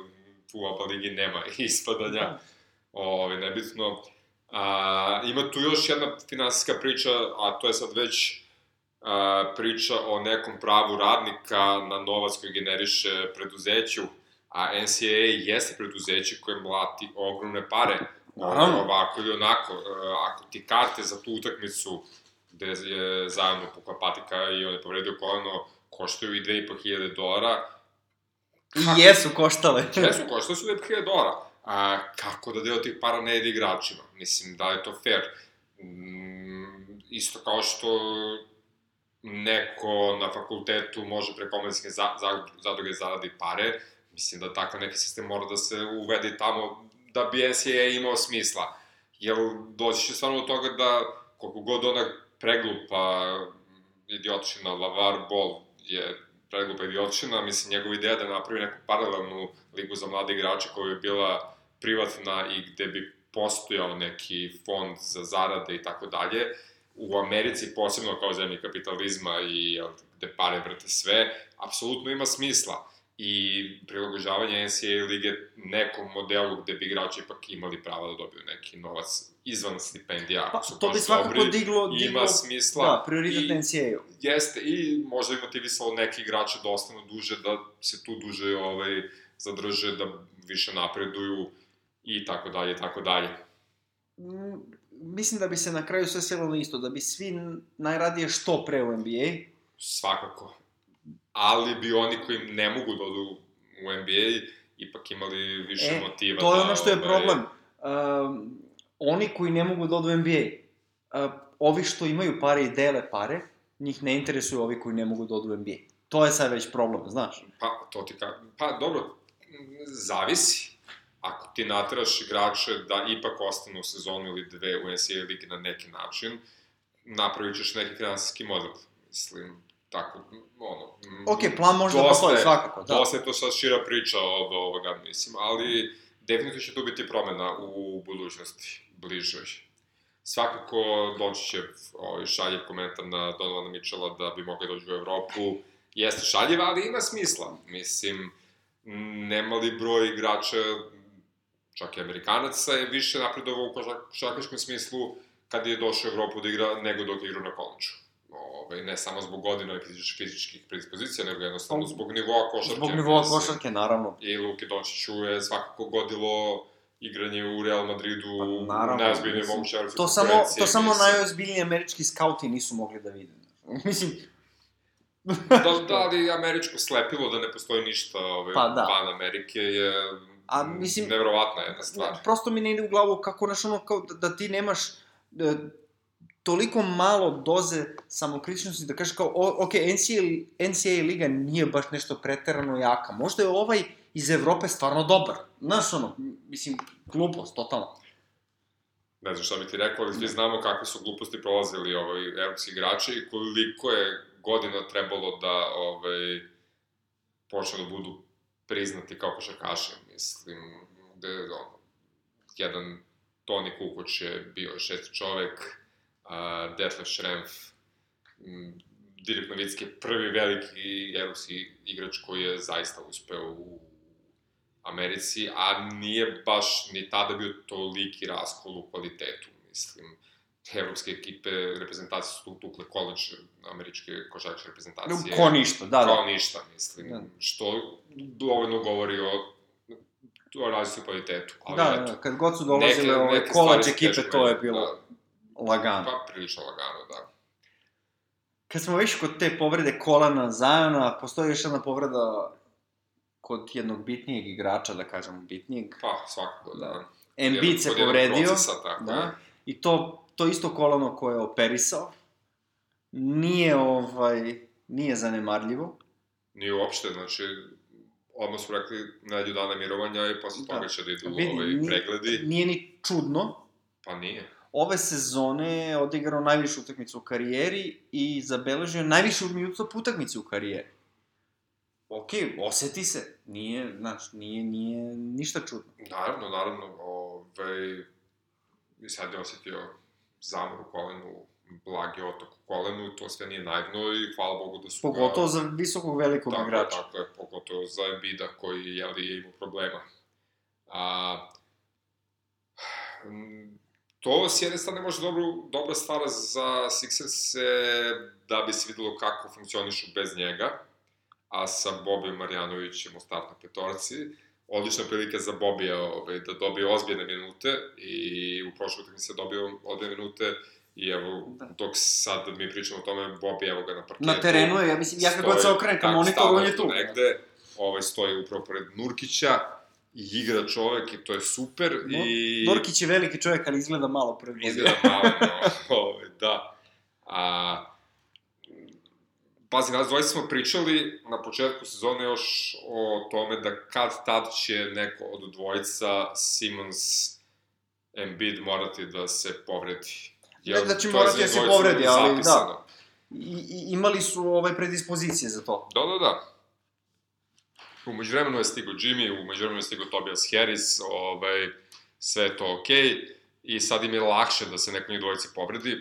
u ABA ligi nema *laughs* ispadanja. Ove, nebitno. A, ima tu još jedna finansijska priča, a to je sad već a, priča o nekom pravu radnika na novac koji generiše preduzeću, a NCAA jeste preduzeće koje mlati ogromne pare. Naravno. Ovako ili onako, e, ako ti karte za tu utakmicu gde je zajedno pukla patika i on je povredio koleno, koštaju i 2500 dolara, I jesu koštale. *laughs* Jesu, koštali su 2500 dolara. A, kako da deo tih para ne ide igračima? Mislim, da je to fair? Mm, isto kao što neko na fakultetu može preko omladinske za, za, zadruge zaradi pare, mislim da takav neki sistem mora da se uvede tamo da bi NCAA imao smisla. Jer doći će stvarno do toga da koliko god ona preglupa idiočina Lavar Ball je preglupa idiočina, mislim njegova ideja da napravi neku paralelnu ligu za mlade igrače koja bi bila privatna i gde bi postojao neki fond za zarade i tako dalje, u Americi, posebno kao zemlji kapitalizma i gde pare vrte sve, apsolutno ima smisla i prilagođavanje NCAA lige nekom modelu gde bi igrači ipak imali prava da dobiju neki novac izvan stipendija. Pa, su to bi svakako dobri, diglo, diglo Ima smisla. Da, prioritet NCAA-u. Jeste, i možda bi motivisalo neke igrače da ostanu duže, da se tu duže ovaj, zadrže, da više napreduju i tako dalje, i tako dalje. Mm, Mislim da bi se na kraju sve svelo na isto, da bi svi najradije što pre u NBA, Svakako. Ali bi oni koji ne mogu da odu u NBA ipak imali više E, motiva To je da, ono što je ovaj, problem. Um, oni koji ne mogu da odu u NBA, uh, ovi što imaju pare i dele pare, njih ne interesuju ovi koji ne mogu da odu u NBA. To je sad već problem, znaš. Pa, to ti ka... Pa, dobro, zavisi. Ako ti nateraš igrače da ipak ostanu u sezonu ili dve u NCAA ligi na neki način, napravit ćeš neki finansijski model. Mislim, tako, ono... Ok, plan može da dosta postoji svakako, da. Dosta je to sad šira priča od ovoga, mislim, ali definitivno će tu biti promena u budućnosti, bližoj. Svakako doći će ovaj, šaljiv komentar na Donovana Mitchella da bi mogli doći u Evropu. Jeste šaljiv, ali ima smisla. Mislim, nemali broj igrača, čak i Amerikanaca, je više napredovao u košarkaškom smislu kad je došao u Evropu da igra nego dok je igrao na kolenču. Ove, ne samo zbog godina i fizič, fizičkih predispozicija, nego jednostavno zbog nivoa košarke. Zbog nivoa košarke, naravno. I Luki Dončiću je svakako godilo igranje u Real Madridu, Pa, naravno, mogućoj evropskoj To samo, to samo mislim. najozbiljniji američki skauti nisu mogli da vide. *laughs* Mislim, da, da, ali američko slepilo da ne postoji ništa ove, Pa, da. van Amerike je A, mislim- nevrovatna jedna stvar. prosto mi ne ide u glavu kako, znaš, ono, kao da, da ti nemaš e, toliko malo doze samokritičnosti da kažeš kao, o, ok, NCAA, NCAA liga nije baš nešto preterano jaka. Možda je ovaj iz Evrope stvarno dobar. Znaš, ono, mislim, glupost, totalno. Ne znam šta bi ti rekao, ali svi znamo kakve su gluposti prolazili ovaj, evropski igrači i koliko je godina trebalo da ovaj, počne da budu priznati kao košarkaši. Mislim, gde, ono, jedan Toni Kukoč je bio šesti čovek, uh, Detlef Schrempf, m, Dirk Novicki je prvi veliki evropski igrač koji je zaista uspeo u Americi, a nije baš ni tada bio toliki raskol u kvalitetu, mislim. Evropske ekipe, reprezentacije su tu tukle koleđ američke košarkaške reprezentacije. Ko ništa, da, da. ništa, mislim. Da. Što dovoljno govori o, o različitom kvalitetu. Ali Da, eto, da, kad god su dolazile ove su ekipe, to je bilo Da, lagano. pa prilično lagano, da. Kad smo već kod te povrede kolana Zajona, postoji još jedna povreda kod jednog bitnijeg igrača, da kažemo bitnijeg. Pa, svakako, da. Da. Embiid se povredio. Procesa, tako Da. je. I to, to isto kolano koje je operisao. Nije, ovaj, nije zanemarljivo. Nije uopšte, znači, odmah su rekli nedelju dana mirovanja i posle Da. toga će da idu Vidi, ovaj, nije- pregledi. Nije ni čudno. Pa nije. Ove sezone je odigrao najvišu utakmicu u karijeri i zabeležio najviše minuta po utakmici u karijeri. Ok, oseti se. Nije, znaš, nije, nije ništa čudno. Naravno, naravno, ovaj, i sad je osetio zamor u kolenu, blagi otok u kolenu, to sve nije naivno i hvala Bogu da su ga- Pogotovo za visokog velikog tako, je, igrača. Tako je, pogotovo za Embida koji je li imao problema. A, to s jedne strane može dobro, dobra stvar za Sixers da bi se videlo kako funkcionišu bez njega, a sa Bobijom Marjanovićem u startnoj petorci, odlična prilika za Bobija ovaj, da dobije ozbiljne minute i u prošloj utakmici je dobio ozbiljne minute i evo, da. dok sad mi pričamo o tome, Bobi evo ga na parketu. Na terenu je, ja mislim, ja kako se okrenem ka monitoru, on je tu. Negde, ovaj, stoji upravo pored Nurkića, i igra čovek i to je super no, i... Nurkić je veliki čovek, ali izgleda malo prvi. Izgleda malo, no, *laughs* ovaj, da. A, Pazi, nas dvojice smo pričali na početku sezone još o tome da kad tad će neko od dvojica Simons Embiid morati da se povredi. Jel, ne da će morati da se povredi, ali da. I, i, imali su ovaj predispozicije za to. Da, da, da. Umeđu vremenu je stigo Jimmy, umeđu vremenu je stigo Tobias Harris, ovaj, sve je to okej. Okay, I sad im je lakše da se neko njih dvojice povredi,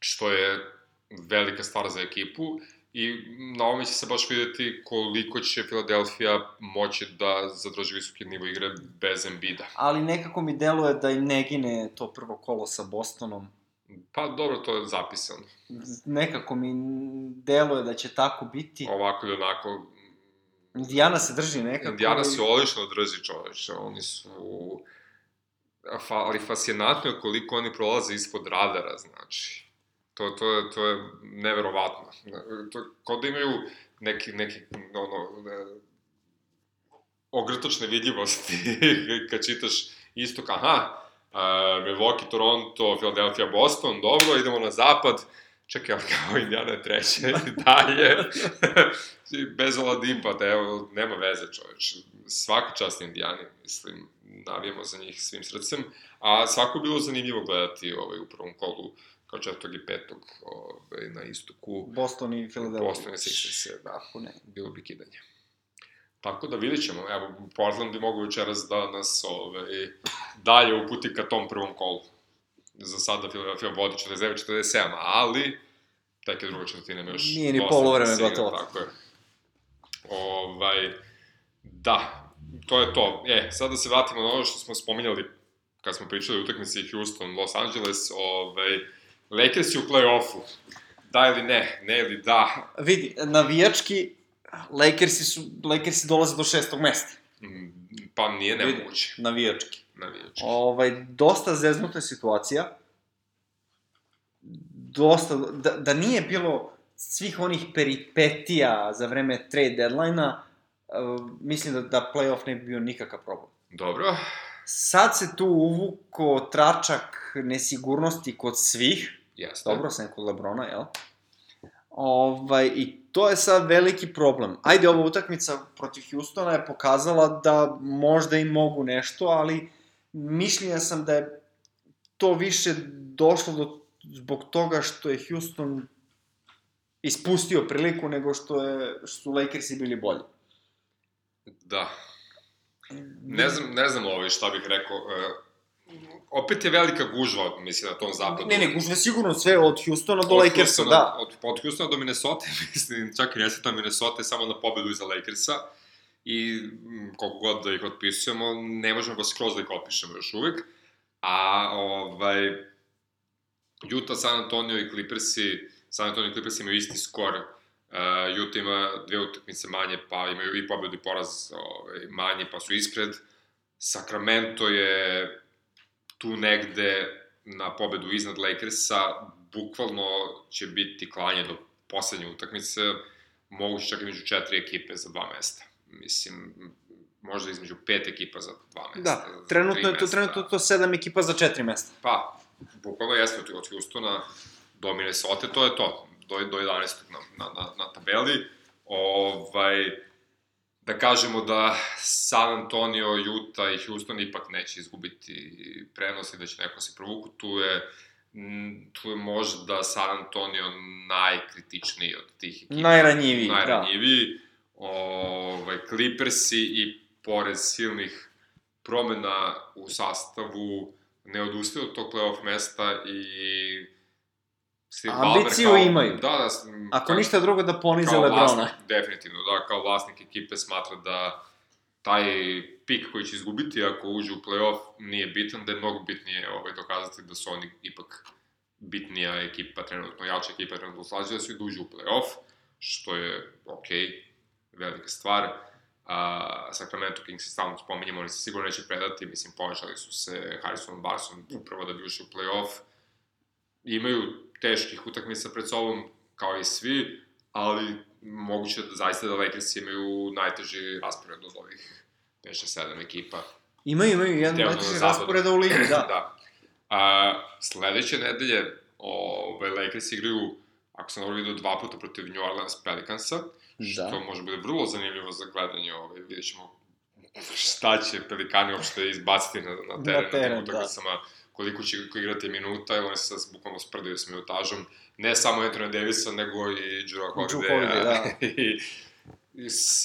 što je velika stvar za ekipu i na ovome će se baš videti koliko će Filadelfija moći da zadrži visoki nivo igre bez Embida. Ali nekako mi deluje da im ne gine to prvo kolo sa Bostonom. Pa dobro, to je zapisano. Nekako mi deluje da će tako biti. Ovako ili onako... Indijana se drži nekako. Indijana se odlično drži čoveče, oni su... Ali fascinantno je koliko oni prolaze ispod radara, znači To, to, je, to je neverovatno. To, kao da imaju neki, neki ono, ogrtočne vidljivosti *laughs* kad čitaš istok, aha, uh, Milwaukee, Toronto, Philadelphia, Boston, dobro, idemo na zapad, čekaj, ali kao Indiana je treće, dalje, *laughs* bez Oladimpa, da evo, nema veze čoveč, svaka čast Indijani, mislim, navijamo za njih svim srcem, a svako bilo zanimljivo gledati ovaj, u prvom kolu kao četvrtog i petog ovaj, na istoku. Boston i Philadelphia. Boston i Sixers, da, ne. bilo bi kidanje. Tako da vidjet ćemo, evo, Portland bi mogu večeras da nas ovaj, dalje uputi ka tom prvom kolu. Za sada Philadelphia vodi 49-47, ali tek je druga četvrtina ima još Nije ni polovreme gotovo. Tako je. Ovaj, da, to je to. E, sad da se vratimo na ono što smo spominjali kad smo pričali o utakmici Houston, Los Angeles, ovaj, Lakers u play-offu. Da ili ne, ne ili da. Vidi, navijački, Lakersi, su, Lakersi dolaze do šestog mesta. Mm, pa nije nemoguće. Vidi, navijački. Navijački. Ovaj, dosta zeznuta situacija. Dosta, da, da nije bilo svih onih peripetija za vreme trade deadline-a, uh, mislim da, da playoff ne bi bio nikakav problem. Dobro. Sad se tu uvuko tračak nesigurnosti kod svih, Jeste. Dobro, sam kod Lebrona, jel? Ovaj, I to je sad veliki problem. Ajde, ova utakmica protiv Houstona je pokazala da možda i mogu nešto, ali mišljenja sam da je to više došlo do, zbog toga što je Houston ispustio priliku nego što, je, što su Lakersi bili bolji. Da. Ne znam, ne znam ovaj šta bih rekao. E, opet je velika gužva, mislim, na tom zapadu. Ne, ne, gužva sigurno sve od Houstona do od Lakersa, Houstona, da. Od, od Houstona do Minnesota, *laughs* mislim, čak i nesretno Minnesota samo na pobedu iza Lakersa. I koliko god da ih otpisujemo, ne možemo ga skroz da ih otpišemo još uvek. A, ovaj, Utah, San Antonio i Clippersi, San Antonio i Clippersi imaju isti skor. Uh, Utah ima dve utakmice manje, pa imaju i pobedu i poraz ovaj, manje, pa su ispred. Sacramento je tu negde na pobedu iznad Lakersa, bukvalno će biti klanje do poslednje utakmice, moguće čak i među četiri ekipe za dva mesta. Mislim, možda između pet ekipa za dva mesta. Da, trenutno je to, trenutno to sedam ekipa za četiri mesta. Pa, bukvalno jeste od Houstona do Minnesota, to je to, do, do 11. na, na, na, tabeli. Ovaj, da kažemo da San Antonio, Utah i Houston ipak neće izgubiti prenos i da će neko se provuku, tu je tu je možda San Antonio najkritičniji od tih ekipa. Najranjiviji, Najranjiviji. Da. Ovaj, Clippersi i pored silnih promena u sastavu ne odustaju od tog playoff mesta i Steve Ambiciju kao, imaju. Da, da. Ako kao, ništa drugo da ponize Lebrona. Vlasnik, definitivno, da, kao vlasnik ekipe smatra da taj pik koji će izgubiti ako uđe u play-off nije bitan, da je mnogo bitnije ovaj, dokazati da su oni ipak bitnija ekipa trenutno, jača ekipa trenutno slađa da su i da uđu u play-off, što je okej, okay, velika stvar. Uh, Sacramento Kings i stalno spominjamo, oni se sigurno neće predati, mislim, povećali su se Harrison Barson upravo da bi ušli u play-off. Imaju teških utakmica pred sobom, kao i svi, ali moguće da zaista da Lakers imaju najteži raspored od ovih 5-7 ekipa. Imaju, imaju jedan najteži raspored u ligi, da. *clears throat* da. A, sledeće nedelje ove, Lakers igraju, ako sam dobro vidio, dva puta protiv New Orleans Pelicansa, da. Što može bude vrlo zanimljivo za gledanje, ove, vidjet ćemo šta će Pelikani uopšte izbaciti na, na teren, na, teren, na tim da. utakmicama, da. koliko će igrati minuta, ili oni se sad bukvalno sprdaju s minutažom, ne samo Anthony Davisa, nego i Jura Holiday, da. *laughs* i,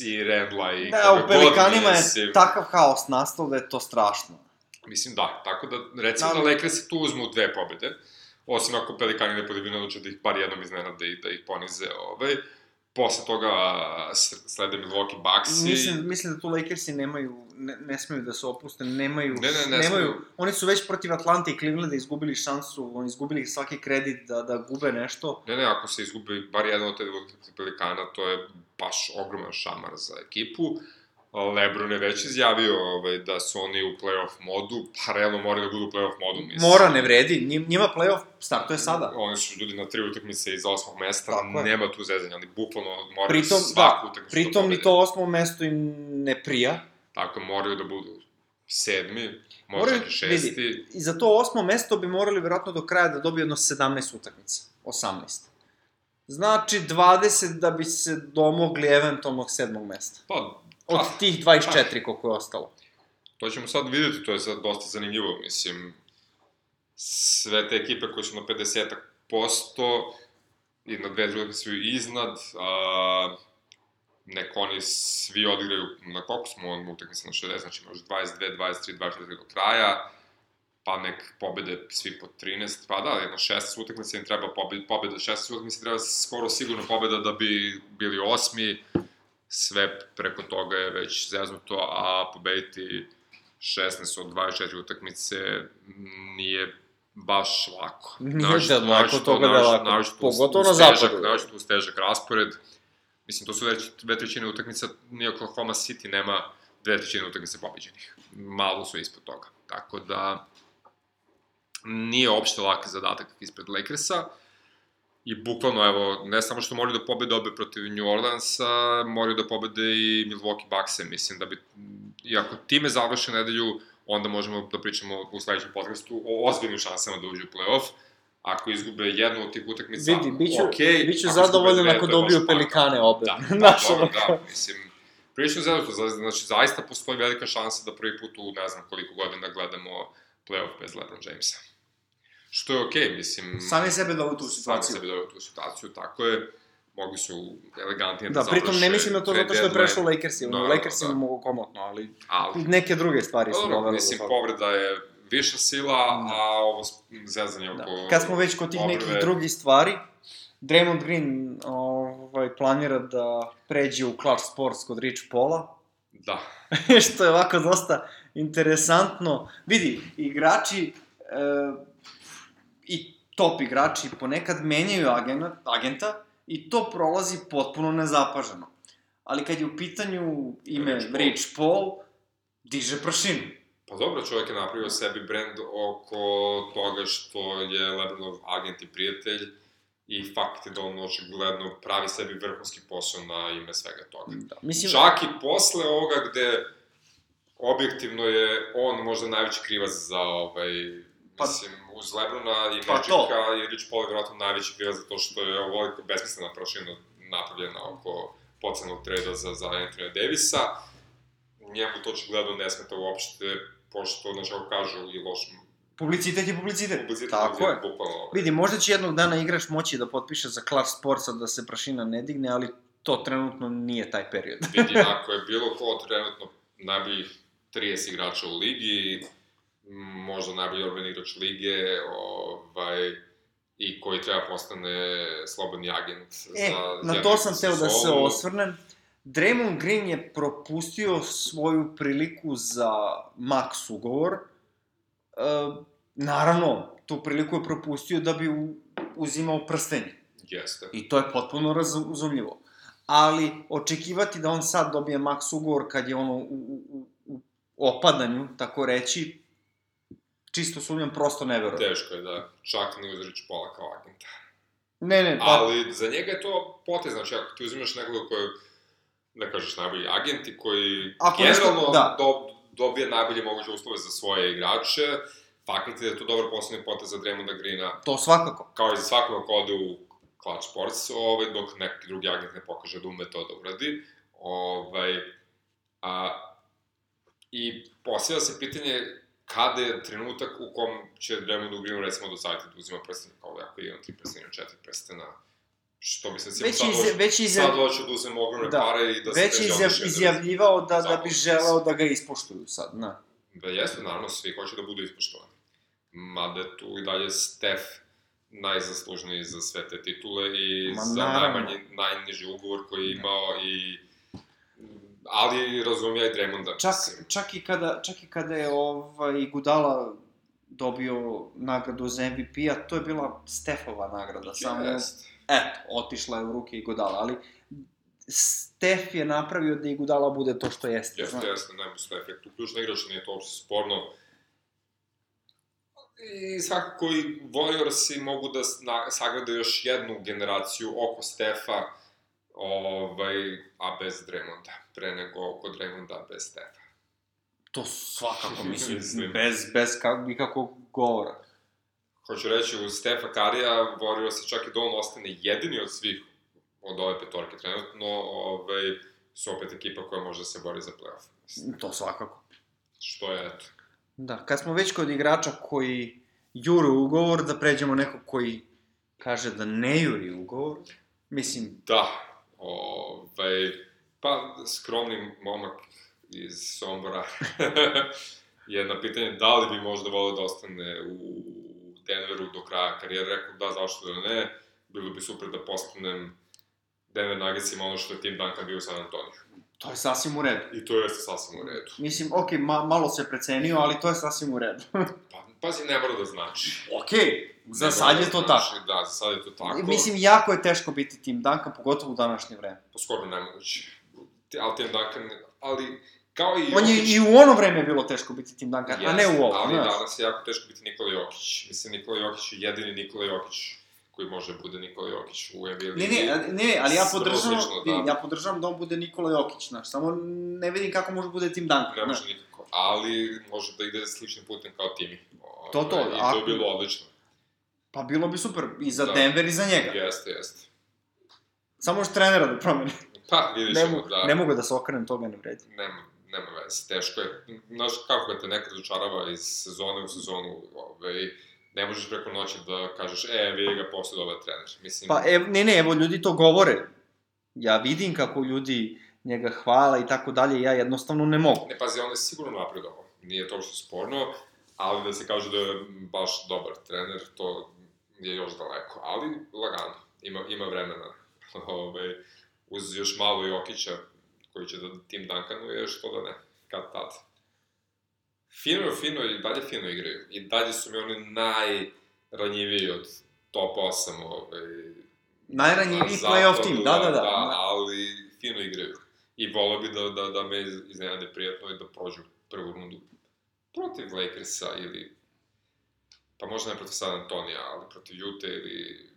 i Rendla i da, u Pelikanima je takav haos nastao da je to strašno. Mislim da, tako da recimo da, da Lakers tu uzmu dve pobede, osim ako Pelikani ne odluče da ih par jednom iznenade i da ih ponize ovaj, posle toga slede Milwaukee Bucks i... Mislim, mislim da tu Lakersi nemaju, ne, ne smeju da se opuste, nemaju, ne, ne, ne nemaju, smeju. oni su već protiv Atlante i Clevelanda izgubili šansu, oni izgubili svaki kredit da, da gube nešto. Ne, ne, ako se izgubi bar jedan od te Pelikana, to je baš ogroman šamar za ekipu. Lebron je već izjavio ovaj, da su oni u playoff modu, pa realno moraju da budu u playoff modu, mislim. Mora, ne vredi, njima playoff startuje sada. Oni su ljudi na tri utakmice iz osmog mesta, Tako nema tu zezanja, ali bukvalno moraju pritom, svaku da, utakmicu da Pritom ni to osmo mesto im ne prija. Tako, moraju da budu sedmi, možda i šesti. Vidi, I za to osmo mesto bi morali verovatno do kraja da dobiju jedno 17 utakmica, 18. Znači 20 da bi se domogli eventualnog sedmog mesta. Pa, Od pa, tih 24 pa. koliko je ostalo. To ćemo sad videti, to je sad dosta zanimljivo, mislim, sve te ekipe koje su na 50 posto i na dve druge su iznad, a, neko oni svi odigraju, na koliko smo on utakmice na 60, znači možda 22, 23, 24 do kraja, pa nek pobede svi po 13, pa da, jedno 16 utakmice im treba pobeda, pobeda 16 utakmice treba skoro sigurno pobeda da bi bili osmi, sve preko toga je već zeznuto, a pobediti 16 od 24 utakmice nije baš lako. Nije da lako toga da lako, pogotovo na zapadu. Naravno tu stežak raspored. Mislim, to su već dve trećine utakmica, nije Oklahoma City nema dve trećine utakmice pobeđenih. Malo su ispod toga. Tako da, nije opšte lak zadatak ispred Lakersa. I bukvalno, evo, ne samo što moraju da pobede obe protiv New Orleansa, moraju da pobede i Milwaukee Bucks-e, mislim da bi, i ako time završe nedelju, onda možemo da pričamo u sledećem podcastu o ozbiljnim šansama da uđu u playoff. Ako izgube jednu od tih utakmica, Vidi, biću, okay, biću zadovoljan ako dobiju pelikane obe. Da, *laughs* da, dobro, da, mislim, prilično zadovoljno, znači zaista postoji velika šansa da prvi put u ne znam koliko godina gledamo playoff bez LeBron Jamesa. Što je okej, okay, mislim... Sami sebe doveo tu situaciju. Sami sebe doveo tu situaciju, tako je. Mogli su elegantnije da, da završe. Da, pritom ne mislim na to zato što je prešao Lakersi, no, Lakersi da. mogu komotno, ali, ali neke druge stvari su dovele Mislim, povreda je viša sila, da. a ovo zezanje da. oko... Kad smo već kod tih nekih drugih stvari, Draymond Green ovaj, planira da pređe u Clutch Sports kod Rich Paula. Da. *laughs* što je ovako dosta interesantno. Vidi, igrači e, i top igrači ponekad menjaju agenta, agenta i to prolazi potpuno nezapaženo. Ali kad je u pitanju ime Rich, Rich Paul, diže prašinu. Pa dobro, čovjek je napravio sebi brand oko toga što je Lebronov agent i prijatelj i fakt je da on očigledno pravi sebi vrhunski posao na ime svega toga. Da, mislim... Čak i posle ovoga gde objektivno je on možda najveći krivac za ovaj, pa, mislim, uz Lebrona i pa Magica i Rich Paul je vjerojatno najveći krivac za to što je ovoliko besmislena prošina napravljena oko pocenog treda za, za Anthony Davisa. Njemu to očigledno ne smeta uopšte, pošto, znači, ako kažu, i loš Publicitet je publicitet. Publicitet Tako je. Bukvalno. Ovaj. Vidi, možda će jednog dana igrač moći da potpiše za Clark Sportsa da se prašina ne digne, ali to trenutno nije taj period. Vidi, *laughs* ako je bilo ko trenutno najboljih 30 igrača u ligi, možda najbolji odbrani igrač lige, ovaj, i koji treba postane slobodni agent e, za na to sam teo da se osvrnem. Draymond Green je propustio svoju priliku za max ugovor. E, naravno, tu priliku je propustio da bi uzimao prstenje. Jeste. I to je potpuno razumljivo. Ali, očekivati da on sad dobije max ugovor kad je ono u, u, u opadanju, tako reći, čisto sumnjam, prosto neverovatno. Teško je, da. Čak ne uzreći pola kao agenta. Ne, ne, pa... Ali za njega je to potez, znači ako ti uzimaš nekoga koji, da kažeš, najbolji agent i koji Ako generalno nešto- da. do, dobije najbolje moguće uslove za svoje igrače, fakat je da je to dobar poslovni potez za Draymonda Greena, To svakako. kao i za svakoga ko ode u Clutch Sports, ovaj, dok neki drugi agent ne pokaže da ume to da uradi. Ovaj, a, I postavlja se pitanje kada je trenutak u kom će Draymondu Greenu recimo dozajati da uzima prstene, kao da ako je on tri prstena, četiri prstena, što bi se recimo Već, sad iz, došao, već, izjav, sad doću da uzem ogromne Da. pare i da se već izjav, da- izjavljivao da, da bi želeo da ga ispoštuju sad, na. Da jeste, naravno, svi hoće da budu ispoštovani. Mada je tu i dalje Steph najzaslužniji za sve te titule i Ma, za naravno. najmanji, najniži ugovor koji je imao i ali razumija i Draymonda. Čak, čak, i kada, čak i kada je ovaj, Gudala dobio nagradu za MVP-a, to je bila Stefova nagrada, samo, Jest. eto, otišla je u ruke i Gudala, ali Stef je napravio da i Gudala bude to što jeste. Jeste, znaš. jeste, nema su efekt. Ključni igrač nije to uopšte sporno. I svakako i Warriorsi mogu da sagrade još jednu generaciju oko Stefa, ovaj, a bez Draymonda, pre nego oko Draymonda bez Stefa. To svakako, *laughs* mislim, Mislim. bez, bez ka, nikakvog govora. Hoću reći, uz Stefa Karija, Warriors čak i da on ostane jedini od svih od ove petorke trenutno, ovaj, su opet ekipa koja može da se bori za playoff. Mislim, To svakako. Što je, eto, Da, kad smo već kod igrača koji jure ugovor, da pređemo neko koji kaže da ne juri ugovor. Mislim, Da, ovaj, pa skromni momak iz Sombora *laughs* je na pitanje da li bi možda volio da ostane u Denveru do kraja karijere, rekao da, zašto da ne, bilo bi super da postanem Denver Nuggetsima ono što je Tim Duncan bio u San to je sasvim u redu. I to jeste sasvim u redu. Mislim, okej, ma, malo se precenio, ali to je sasvim u redu. *laughs* Pa, pazi, ne mora da znači. okej, za Ne sad je da to znači, tako. Da, za sad je to tako. Mislim, jako je teško biti Tim Duncan, pogotovo u današnje vreme. Pa skoro nemoguće. Ali Tim Duncan, ali kao i On je Jokić- i u ono vreme je bilo teško biti Tim Duncan, a ne u ovo, Ali znaš. danas je jako teško biti Nikola Jokić. Mislim, Nikola Jokić je jedini Nikola Jokić koji može da bude Nikola Jokić u NBA Ne, ligi. ne, ne, ali ja podržavam, da. ja podržavam da on bude Nikola Jokić, znaš, samo ne vidim kako može bude Tim Duncan, Ne može nikako, ali može da ide sličnim putem kao Timi. To, to, Ovaj, I to ako- je bilo odlično. Pa bilo bi super, i za Da. Denver i za njega. Jeste, jeste. Samo još trenera da promene. Pa, vidit Ne, ćemo, mogu, da. ne mogu da se okrenem, toga ne vredi. Nema, nema veze, teško je. Znaš, kako ga te nekad razočarava iz sezone u sezonu, ovaj, ne možeš preko noći da kažeš, e, vidi ga posle dobar trener. Mislim, Pa, ev, ne, ne, evo, ljudi to govore. Ja vidim kako ljudi njega hvala i tako dalje, ja jednostavno ne mogu. Ne, pazi, on je sigurno napredovao. Nije to što sporno, ali da se kaže da je baš dobar trener, to je još daleko. Ali, lagano, ima, ima vremena. *laughs* Ove, uz još malo Jokića, koji će da tim Duncanu, je što da ne, kad tad. Fino, fino, i dalje fino igraju. I dalje su mi oni najranjiviji od top 8, ovaj, Najranjiviji na playoff tim, da, da, da. da. ali fino igraju. I volao bi da, da, da me iznenade prijatno i da prođu prvu rundu protiv Lakersa ili pa možda ne protiv San Antonija, ali protiv Utah ili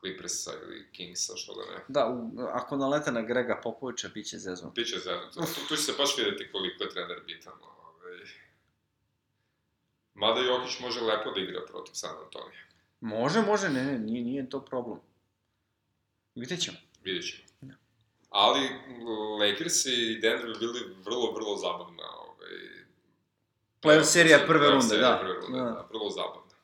Clippersa ili Kingsa, što da ne. Da, u, ako nalete na Grega Popovića, bit će zezno. Biće zajedno. Tu, tu će se baš videti koliko je trener bitan. Ovaj. Mada Jokić može lepo da igra protiv San Antonija. Može, može, ne, ne, nije, nije to problem. Vidjet ćemo. Vidjet ćemo. Da. Ali Lakers i Denver bili vrlo, vrlo zabavna. Ovaj, Playoff serija prve runde, da. Prve runde, Da. da. vrlo zabavna.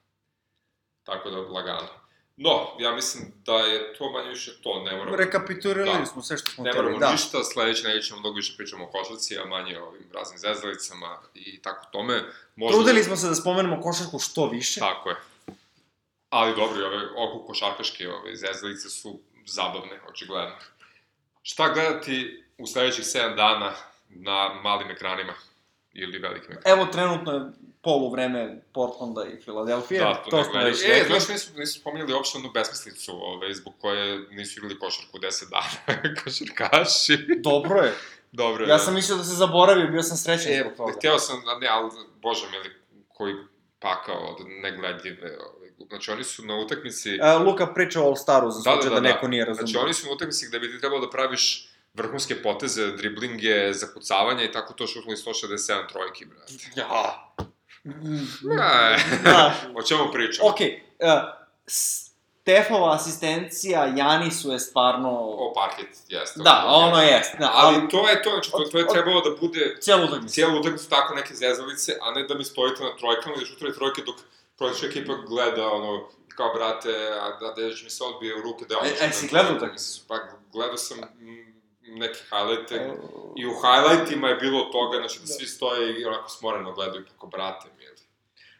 Tako da, lagano. No, ja mislim da je to manje više to, ne moramo... Rekapitulirali Da. smo sve što smo Ne hteli, moramo da. ništa, sledeće nedelje ćemo mnogo više pričamo o košarci, a manje o ovim raznim zezdalicama i tako tome. Možda... Trudili smo se da spomenemo košarku što više. Tako je. Ali dobro, i ove oko košarkaške ove zezdalice su zabavne, očigledno. Šta gledati u sledećih 7 dana na malim ekranima ili velikim ekranima. Evo, trenutno je polu vreme Portlanda i Filadelfije, Da, to, to smo već E, znaš, nisu, nisu spominjali uopšte onu besmislicu, ove, zbog koje nisu igrali košarku 10 dana, *laughs* košarkaši. Dobro je. Dobro je. Ja sam mislio da se zaboravio, bio sam srećan E, zbog toga. hteo sam, ne, ali, bože mili, koji pakao od negledljive, ove, znači oni su na utakmici, E, Luka priča o All-Staru, za Da, da, slučaj da, da, da. neko nije razumio. znači oni su na utakmici gde bi ti trebalo da praviš vrhunske poteze, driblinge, zakucavanja i tako to šutnuli 167 trojki, brate. Ja. Ne, Znaš, o čemu pričamo? okej, e, Stefova asistencija Janisu je stvarno... O, parket, jeste. Da, ono jest, da, ali Ali to je to, znači, to, to je trebalo da bude cijelu utakmicu. cijelu utakmicu tako neke zezalice, a ne da mi stojite na trojkama i da šutirate trojke dok protiv ekipa gleda, ono, kao, brate, a da Dejić mi se odbije u ruke, da E, e, si gledao utakmicu? Pa, gledao sam neke highlighte, E, i u highlightima je bilo toga, znači, da svi stoje i onako smoreno gledaju, kako, brate, mili.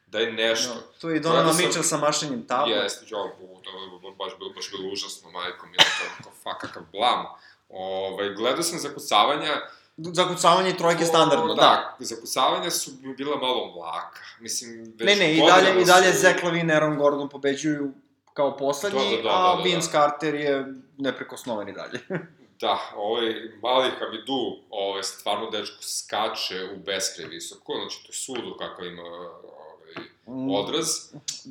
Da je nešto. No, tu je i sam- Mitchell sa mašenjem tabla. Jeste, jo, to je baš bilo, baš bilo užasno, majko, mi to kao, fa, kakav blam. Ovaj, gledao sam zakucavanja, Zakucavanje i trojke O, standardno, da. da. Zakucavanja su bila malo mlaka. Mislim, već Ne, ne, i dalje, i dalje su- Zach Lavine, Aaron Gordon pobeđuju kao poslednji, Da, da, da, a da, da, Vince da. Carter je neprikosnoven i dalje. *laughs* Da, ovaj mali Hamidou, ovaj, stvarno dečko skače u beskraj visoko, znači to je sudo kakav ima ovaj, odraz,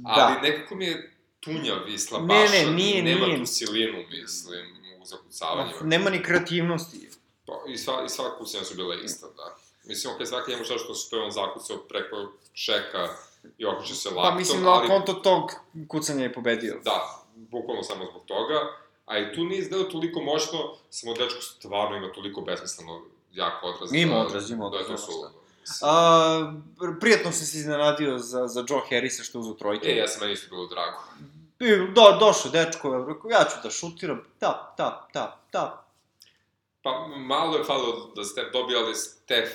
ali da. nekako mi je tunjav i Ne, slabašan, ne, nije, nema nije. tu silinu, mislim, u zakucavanjima. Nema ni kreativnosti. Pa, I sva, i sva kucanja su bile ista, da. Mislim, okej, svaki ima šta što, je on zakucao preko čeka i okreće se laktom, Pa mislim, ali... na konto tog kucanja je pobedio. Da, bukvalno samo zbog toga. A i tu nije izgledao toliko moćno, samo dečko stvarno ima toliko besmisleno jak odraz. Ima da- odraz, ima odraz, Da, je to. Mislim. A, prijatno sam se iznenadio za, za Joe Harrisa što uzu trojke. E, ja sam meni isto bilo drago. I, do, došao dečko, ja ću da šutiram, tap, tap, tap, tap. Pa malo je falilo da Steph dobio, ali Steph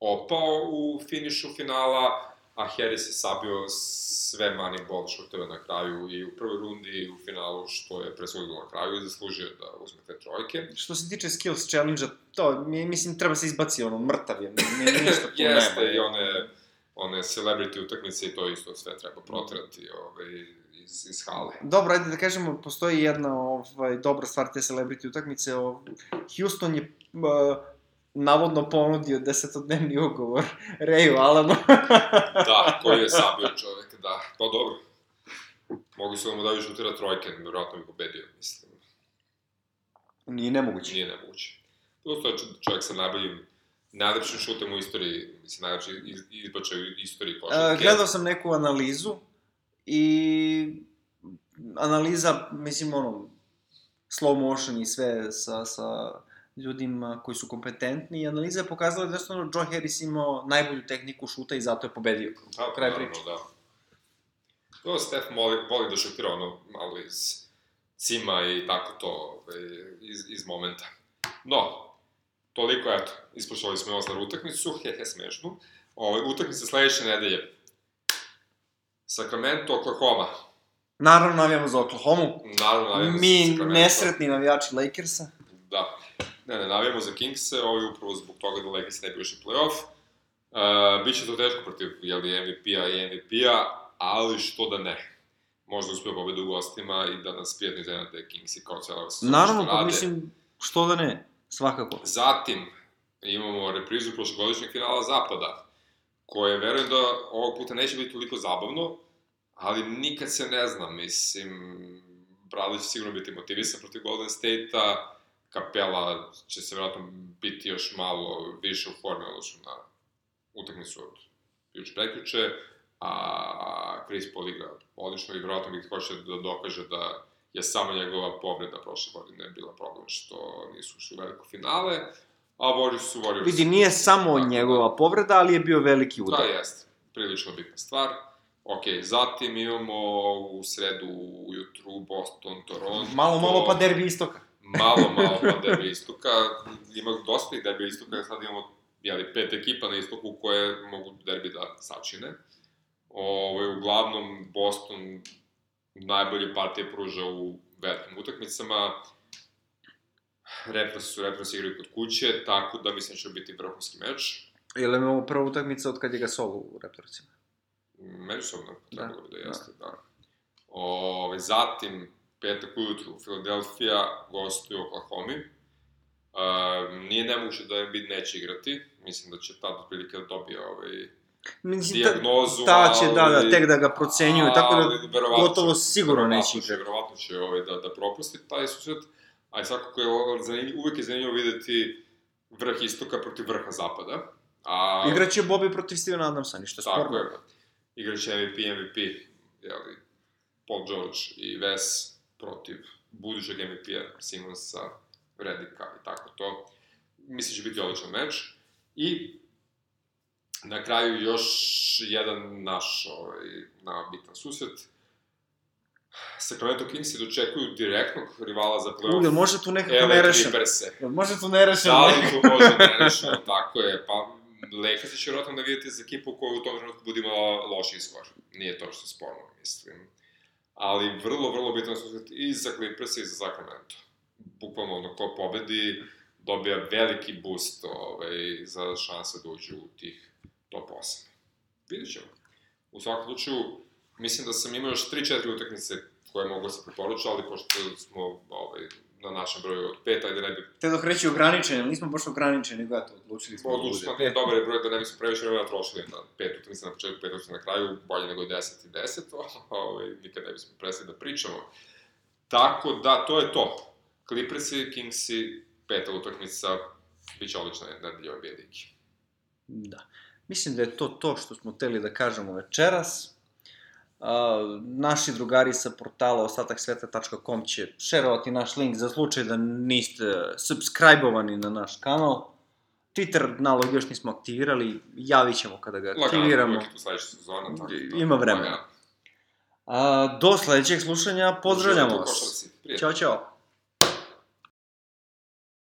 opao u finišu finala, a Harris je sabio sve money ball šuteve na kraju i u prvoj rundi i u finalu, što je presudilo na kraju i zaslužio da uzme te trojke. Što se tiče skills challenge-a, to, mi, mislim, treba se izbaci ono, mrtav je, ni, *laughs* ništa tu Jeste, nema. i one, one celebrity utakmice i to isto sve treba protrati ovaj, iz, iz hale. Dobro, ajde da kažemo, postoji jedna ovaj, dobra stvar te celebrity utakmice. Houston je uh, navodno ponudio desetodnevni ugovor *laughs* Rayu Allenu. *laughs* Da, koji je sabio čovek, da. Pa dobro. Mogu su da mu daju šutira trojke, vjerojatno bi pobedio, mislim. Nije nemoguće. Nije nemoguće. Prosto je čo- čovjek sa najboljim, najlepšim šutem u istoriji, mislim, najlepši iz- izbačaj u istoriji košarke. Uh, gledao sam neku analizu i analiza, mislim, ono, slow motion i sve sa, sa ljudima koji su kompetentni i analiza je pokazala da je jednostavno Joe Harris imao najbolju tehniku šuta i zato je pobedio. Da, Kraj naravno, priče. da. To Steph voli, voli da šutira ono malo iz cima i tako to, ovaj, iz, iz momenta. No, toliko, eto, ispošali smo i oslar utakmicu, hehe, smešnu. Ovaj, utakmica sledeće nedelje. Sacramento, Oklahoma. Naravno, navijamo za Oklahoma. Naravno, navijamo za Mi Sacramento. nesretni navijači Lakersa. Da. Ne, ne, navijamo za Kingse, ovo je upravo zbog toga da Lakers ne bi ušli play-off. Uh, biće to teško protiv, jel, MVP-a i MVP-a, ali što da ne. Možda uspio pobedu u gostima i da nas prijatno iznenade Kingsi kao cijela sezona Naravno, pa mislim, što da ne, svakako. Zatim, imamo reprizu prošlogodišnjeg finala Zapada, koje verujem da ovog puta neće biti toliko zabavno, ali nikad se ne zna, mislim, Bradley će sigurno biti motivisan protiv Golden State-a, Kapela će se vjerojatno biti još malo više u formi odnosno na utakmicu od juče prekjuče, a Chris Paul igra odlično i vjerojatno bih hoće da dokaže da je samo njegova povreda prošle godine bila problem što nisu ušli u veliko finale, a Warriors su Warriors. Vidi, nije samo Tako da- njegova povreda, ali je bio veliki udar. Da, jeste. Prilično bitna stvar. Ok, zatim imamo u sredu ujutru Boston, Toronto. Malo, malo pa derbi istoka. Malo, *laughs* malo pa derbi istoka. Ima dosta i derbi istoka, sad imamo jeli, pet ekipa na istoku koje mogu derbi da sačine. Ovo, uglavnom, Boston najbolje partije pruža u velikim utakmicama. Raptors su Raptors igraju kod kuće, tako da mislim da će biti vrhunski meč. Ili je ovo prva utakmica od kad je ga solo u Raptorsima? Međusobno, Da. trebalo bi da jeste, da. Ove, zatim, petak ujutru, Philadelphia gostuje u Oklahoma. Uh, nije nemoguće da Embiid neće igrati, mislim da će tad otprilike da dobije ovaj, Mislim, ta, dijagnozu, ta će, da, da, ali- tek da ga procenjuju, tako da ali gotovo sigurno neće igrati. Verovatno će ovaj, da, da propusti taj susret, a i svakako je zanimljivo, uvek je zanimljivo videti vrh istoka protiv vrha zapada. A, Igraće Bobby protiv Stevena Adamsa, ništa Tako sporno. je. Igraće MVP, MVP, jeli, Paul George i Wes protiv budućeg MVP-a, Simonsa, Redika i tako to. Mislim da će biti odličan meč. I na kraju još jedan naš ovaj, na bitan susret. Sacramento Kingsi dočekuju direktnog rivala za playoff. jel može tu nekako LA nerešeno? Jel može tu nerešeno? Da li to može *laughs* nerešeno, tako je, pa Lakers će vjerojatno da vidite za ekipu koja u tom trenutku bude imala loš iskor. Nije to što je sporno, mislim. Ali vrlo, vrlo bitan susret i za Clippers i za Sacramento. Bukvalno, ono, ko pobedi, dobija veliki boost ovaj, za šanse da uđu u tih top 8. Vidjet ćemo. U svakom slučaju, mislim da sam imao još 3-4 utakmice koje mogu da se preporuča, ali pošto smo ovaj, na našem broju od 5, ajde ne bi Te dok reći ograničeni, nismo baš ograničeni, nego eto, odlučili smo da Odlučno, bude. nije dobar je broj da ne bismo previše vremena trošili na pet utakmica na početku, pet utakmica na kraju, bolje nego 10 i 10, *laughs* ovaj, nikad ne bismo prestali da pričamo. Tako da, to je to. Clippersi, Kingsi, peta utakmica, bit će odlična nedelja ligi. Da. Mislim da je to to što smo teli da kažemo večeras. Uh, naši drugari sa portala ostataksveta.com će šerovati naš link za slučaj da niste subscribe-ovani na naš kanal. Twitter nalog još nismo aktivirali, javit ćemo kada ga Lagano, aktiviramo. uvijek je to sledeća sezona, tako da... Ima vremena. lagano. A, do sledećeg slušanja, pozdravljamo vas. Ćao, čao.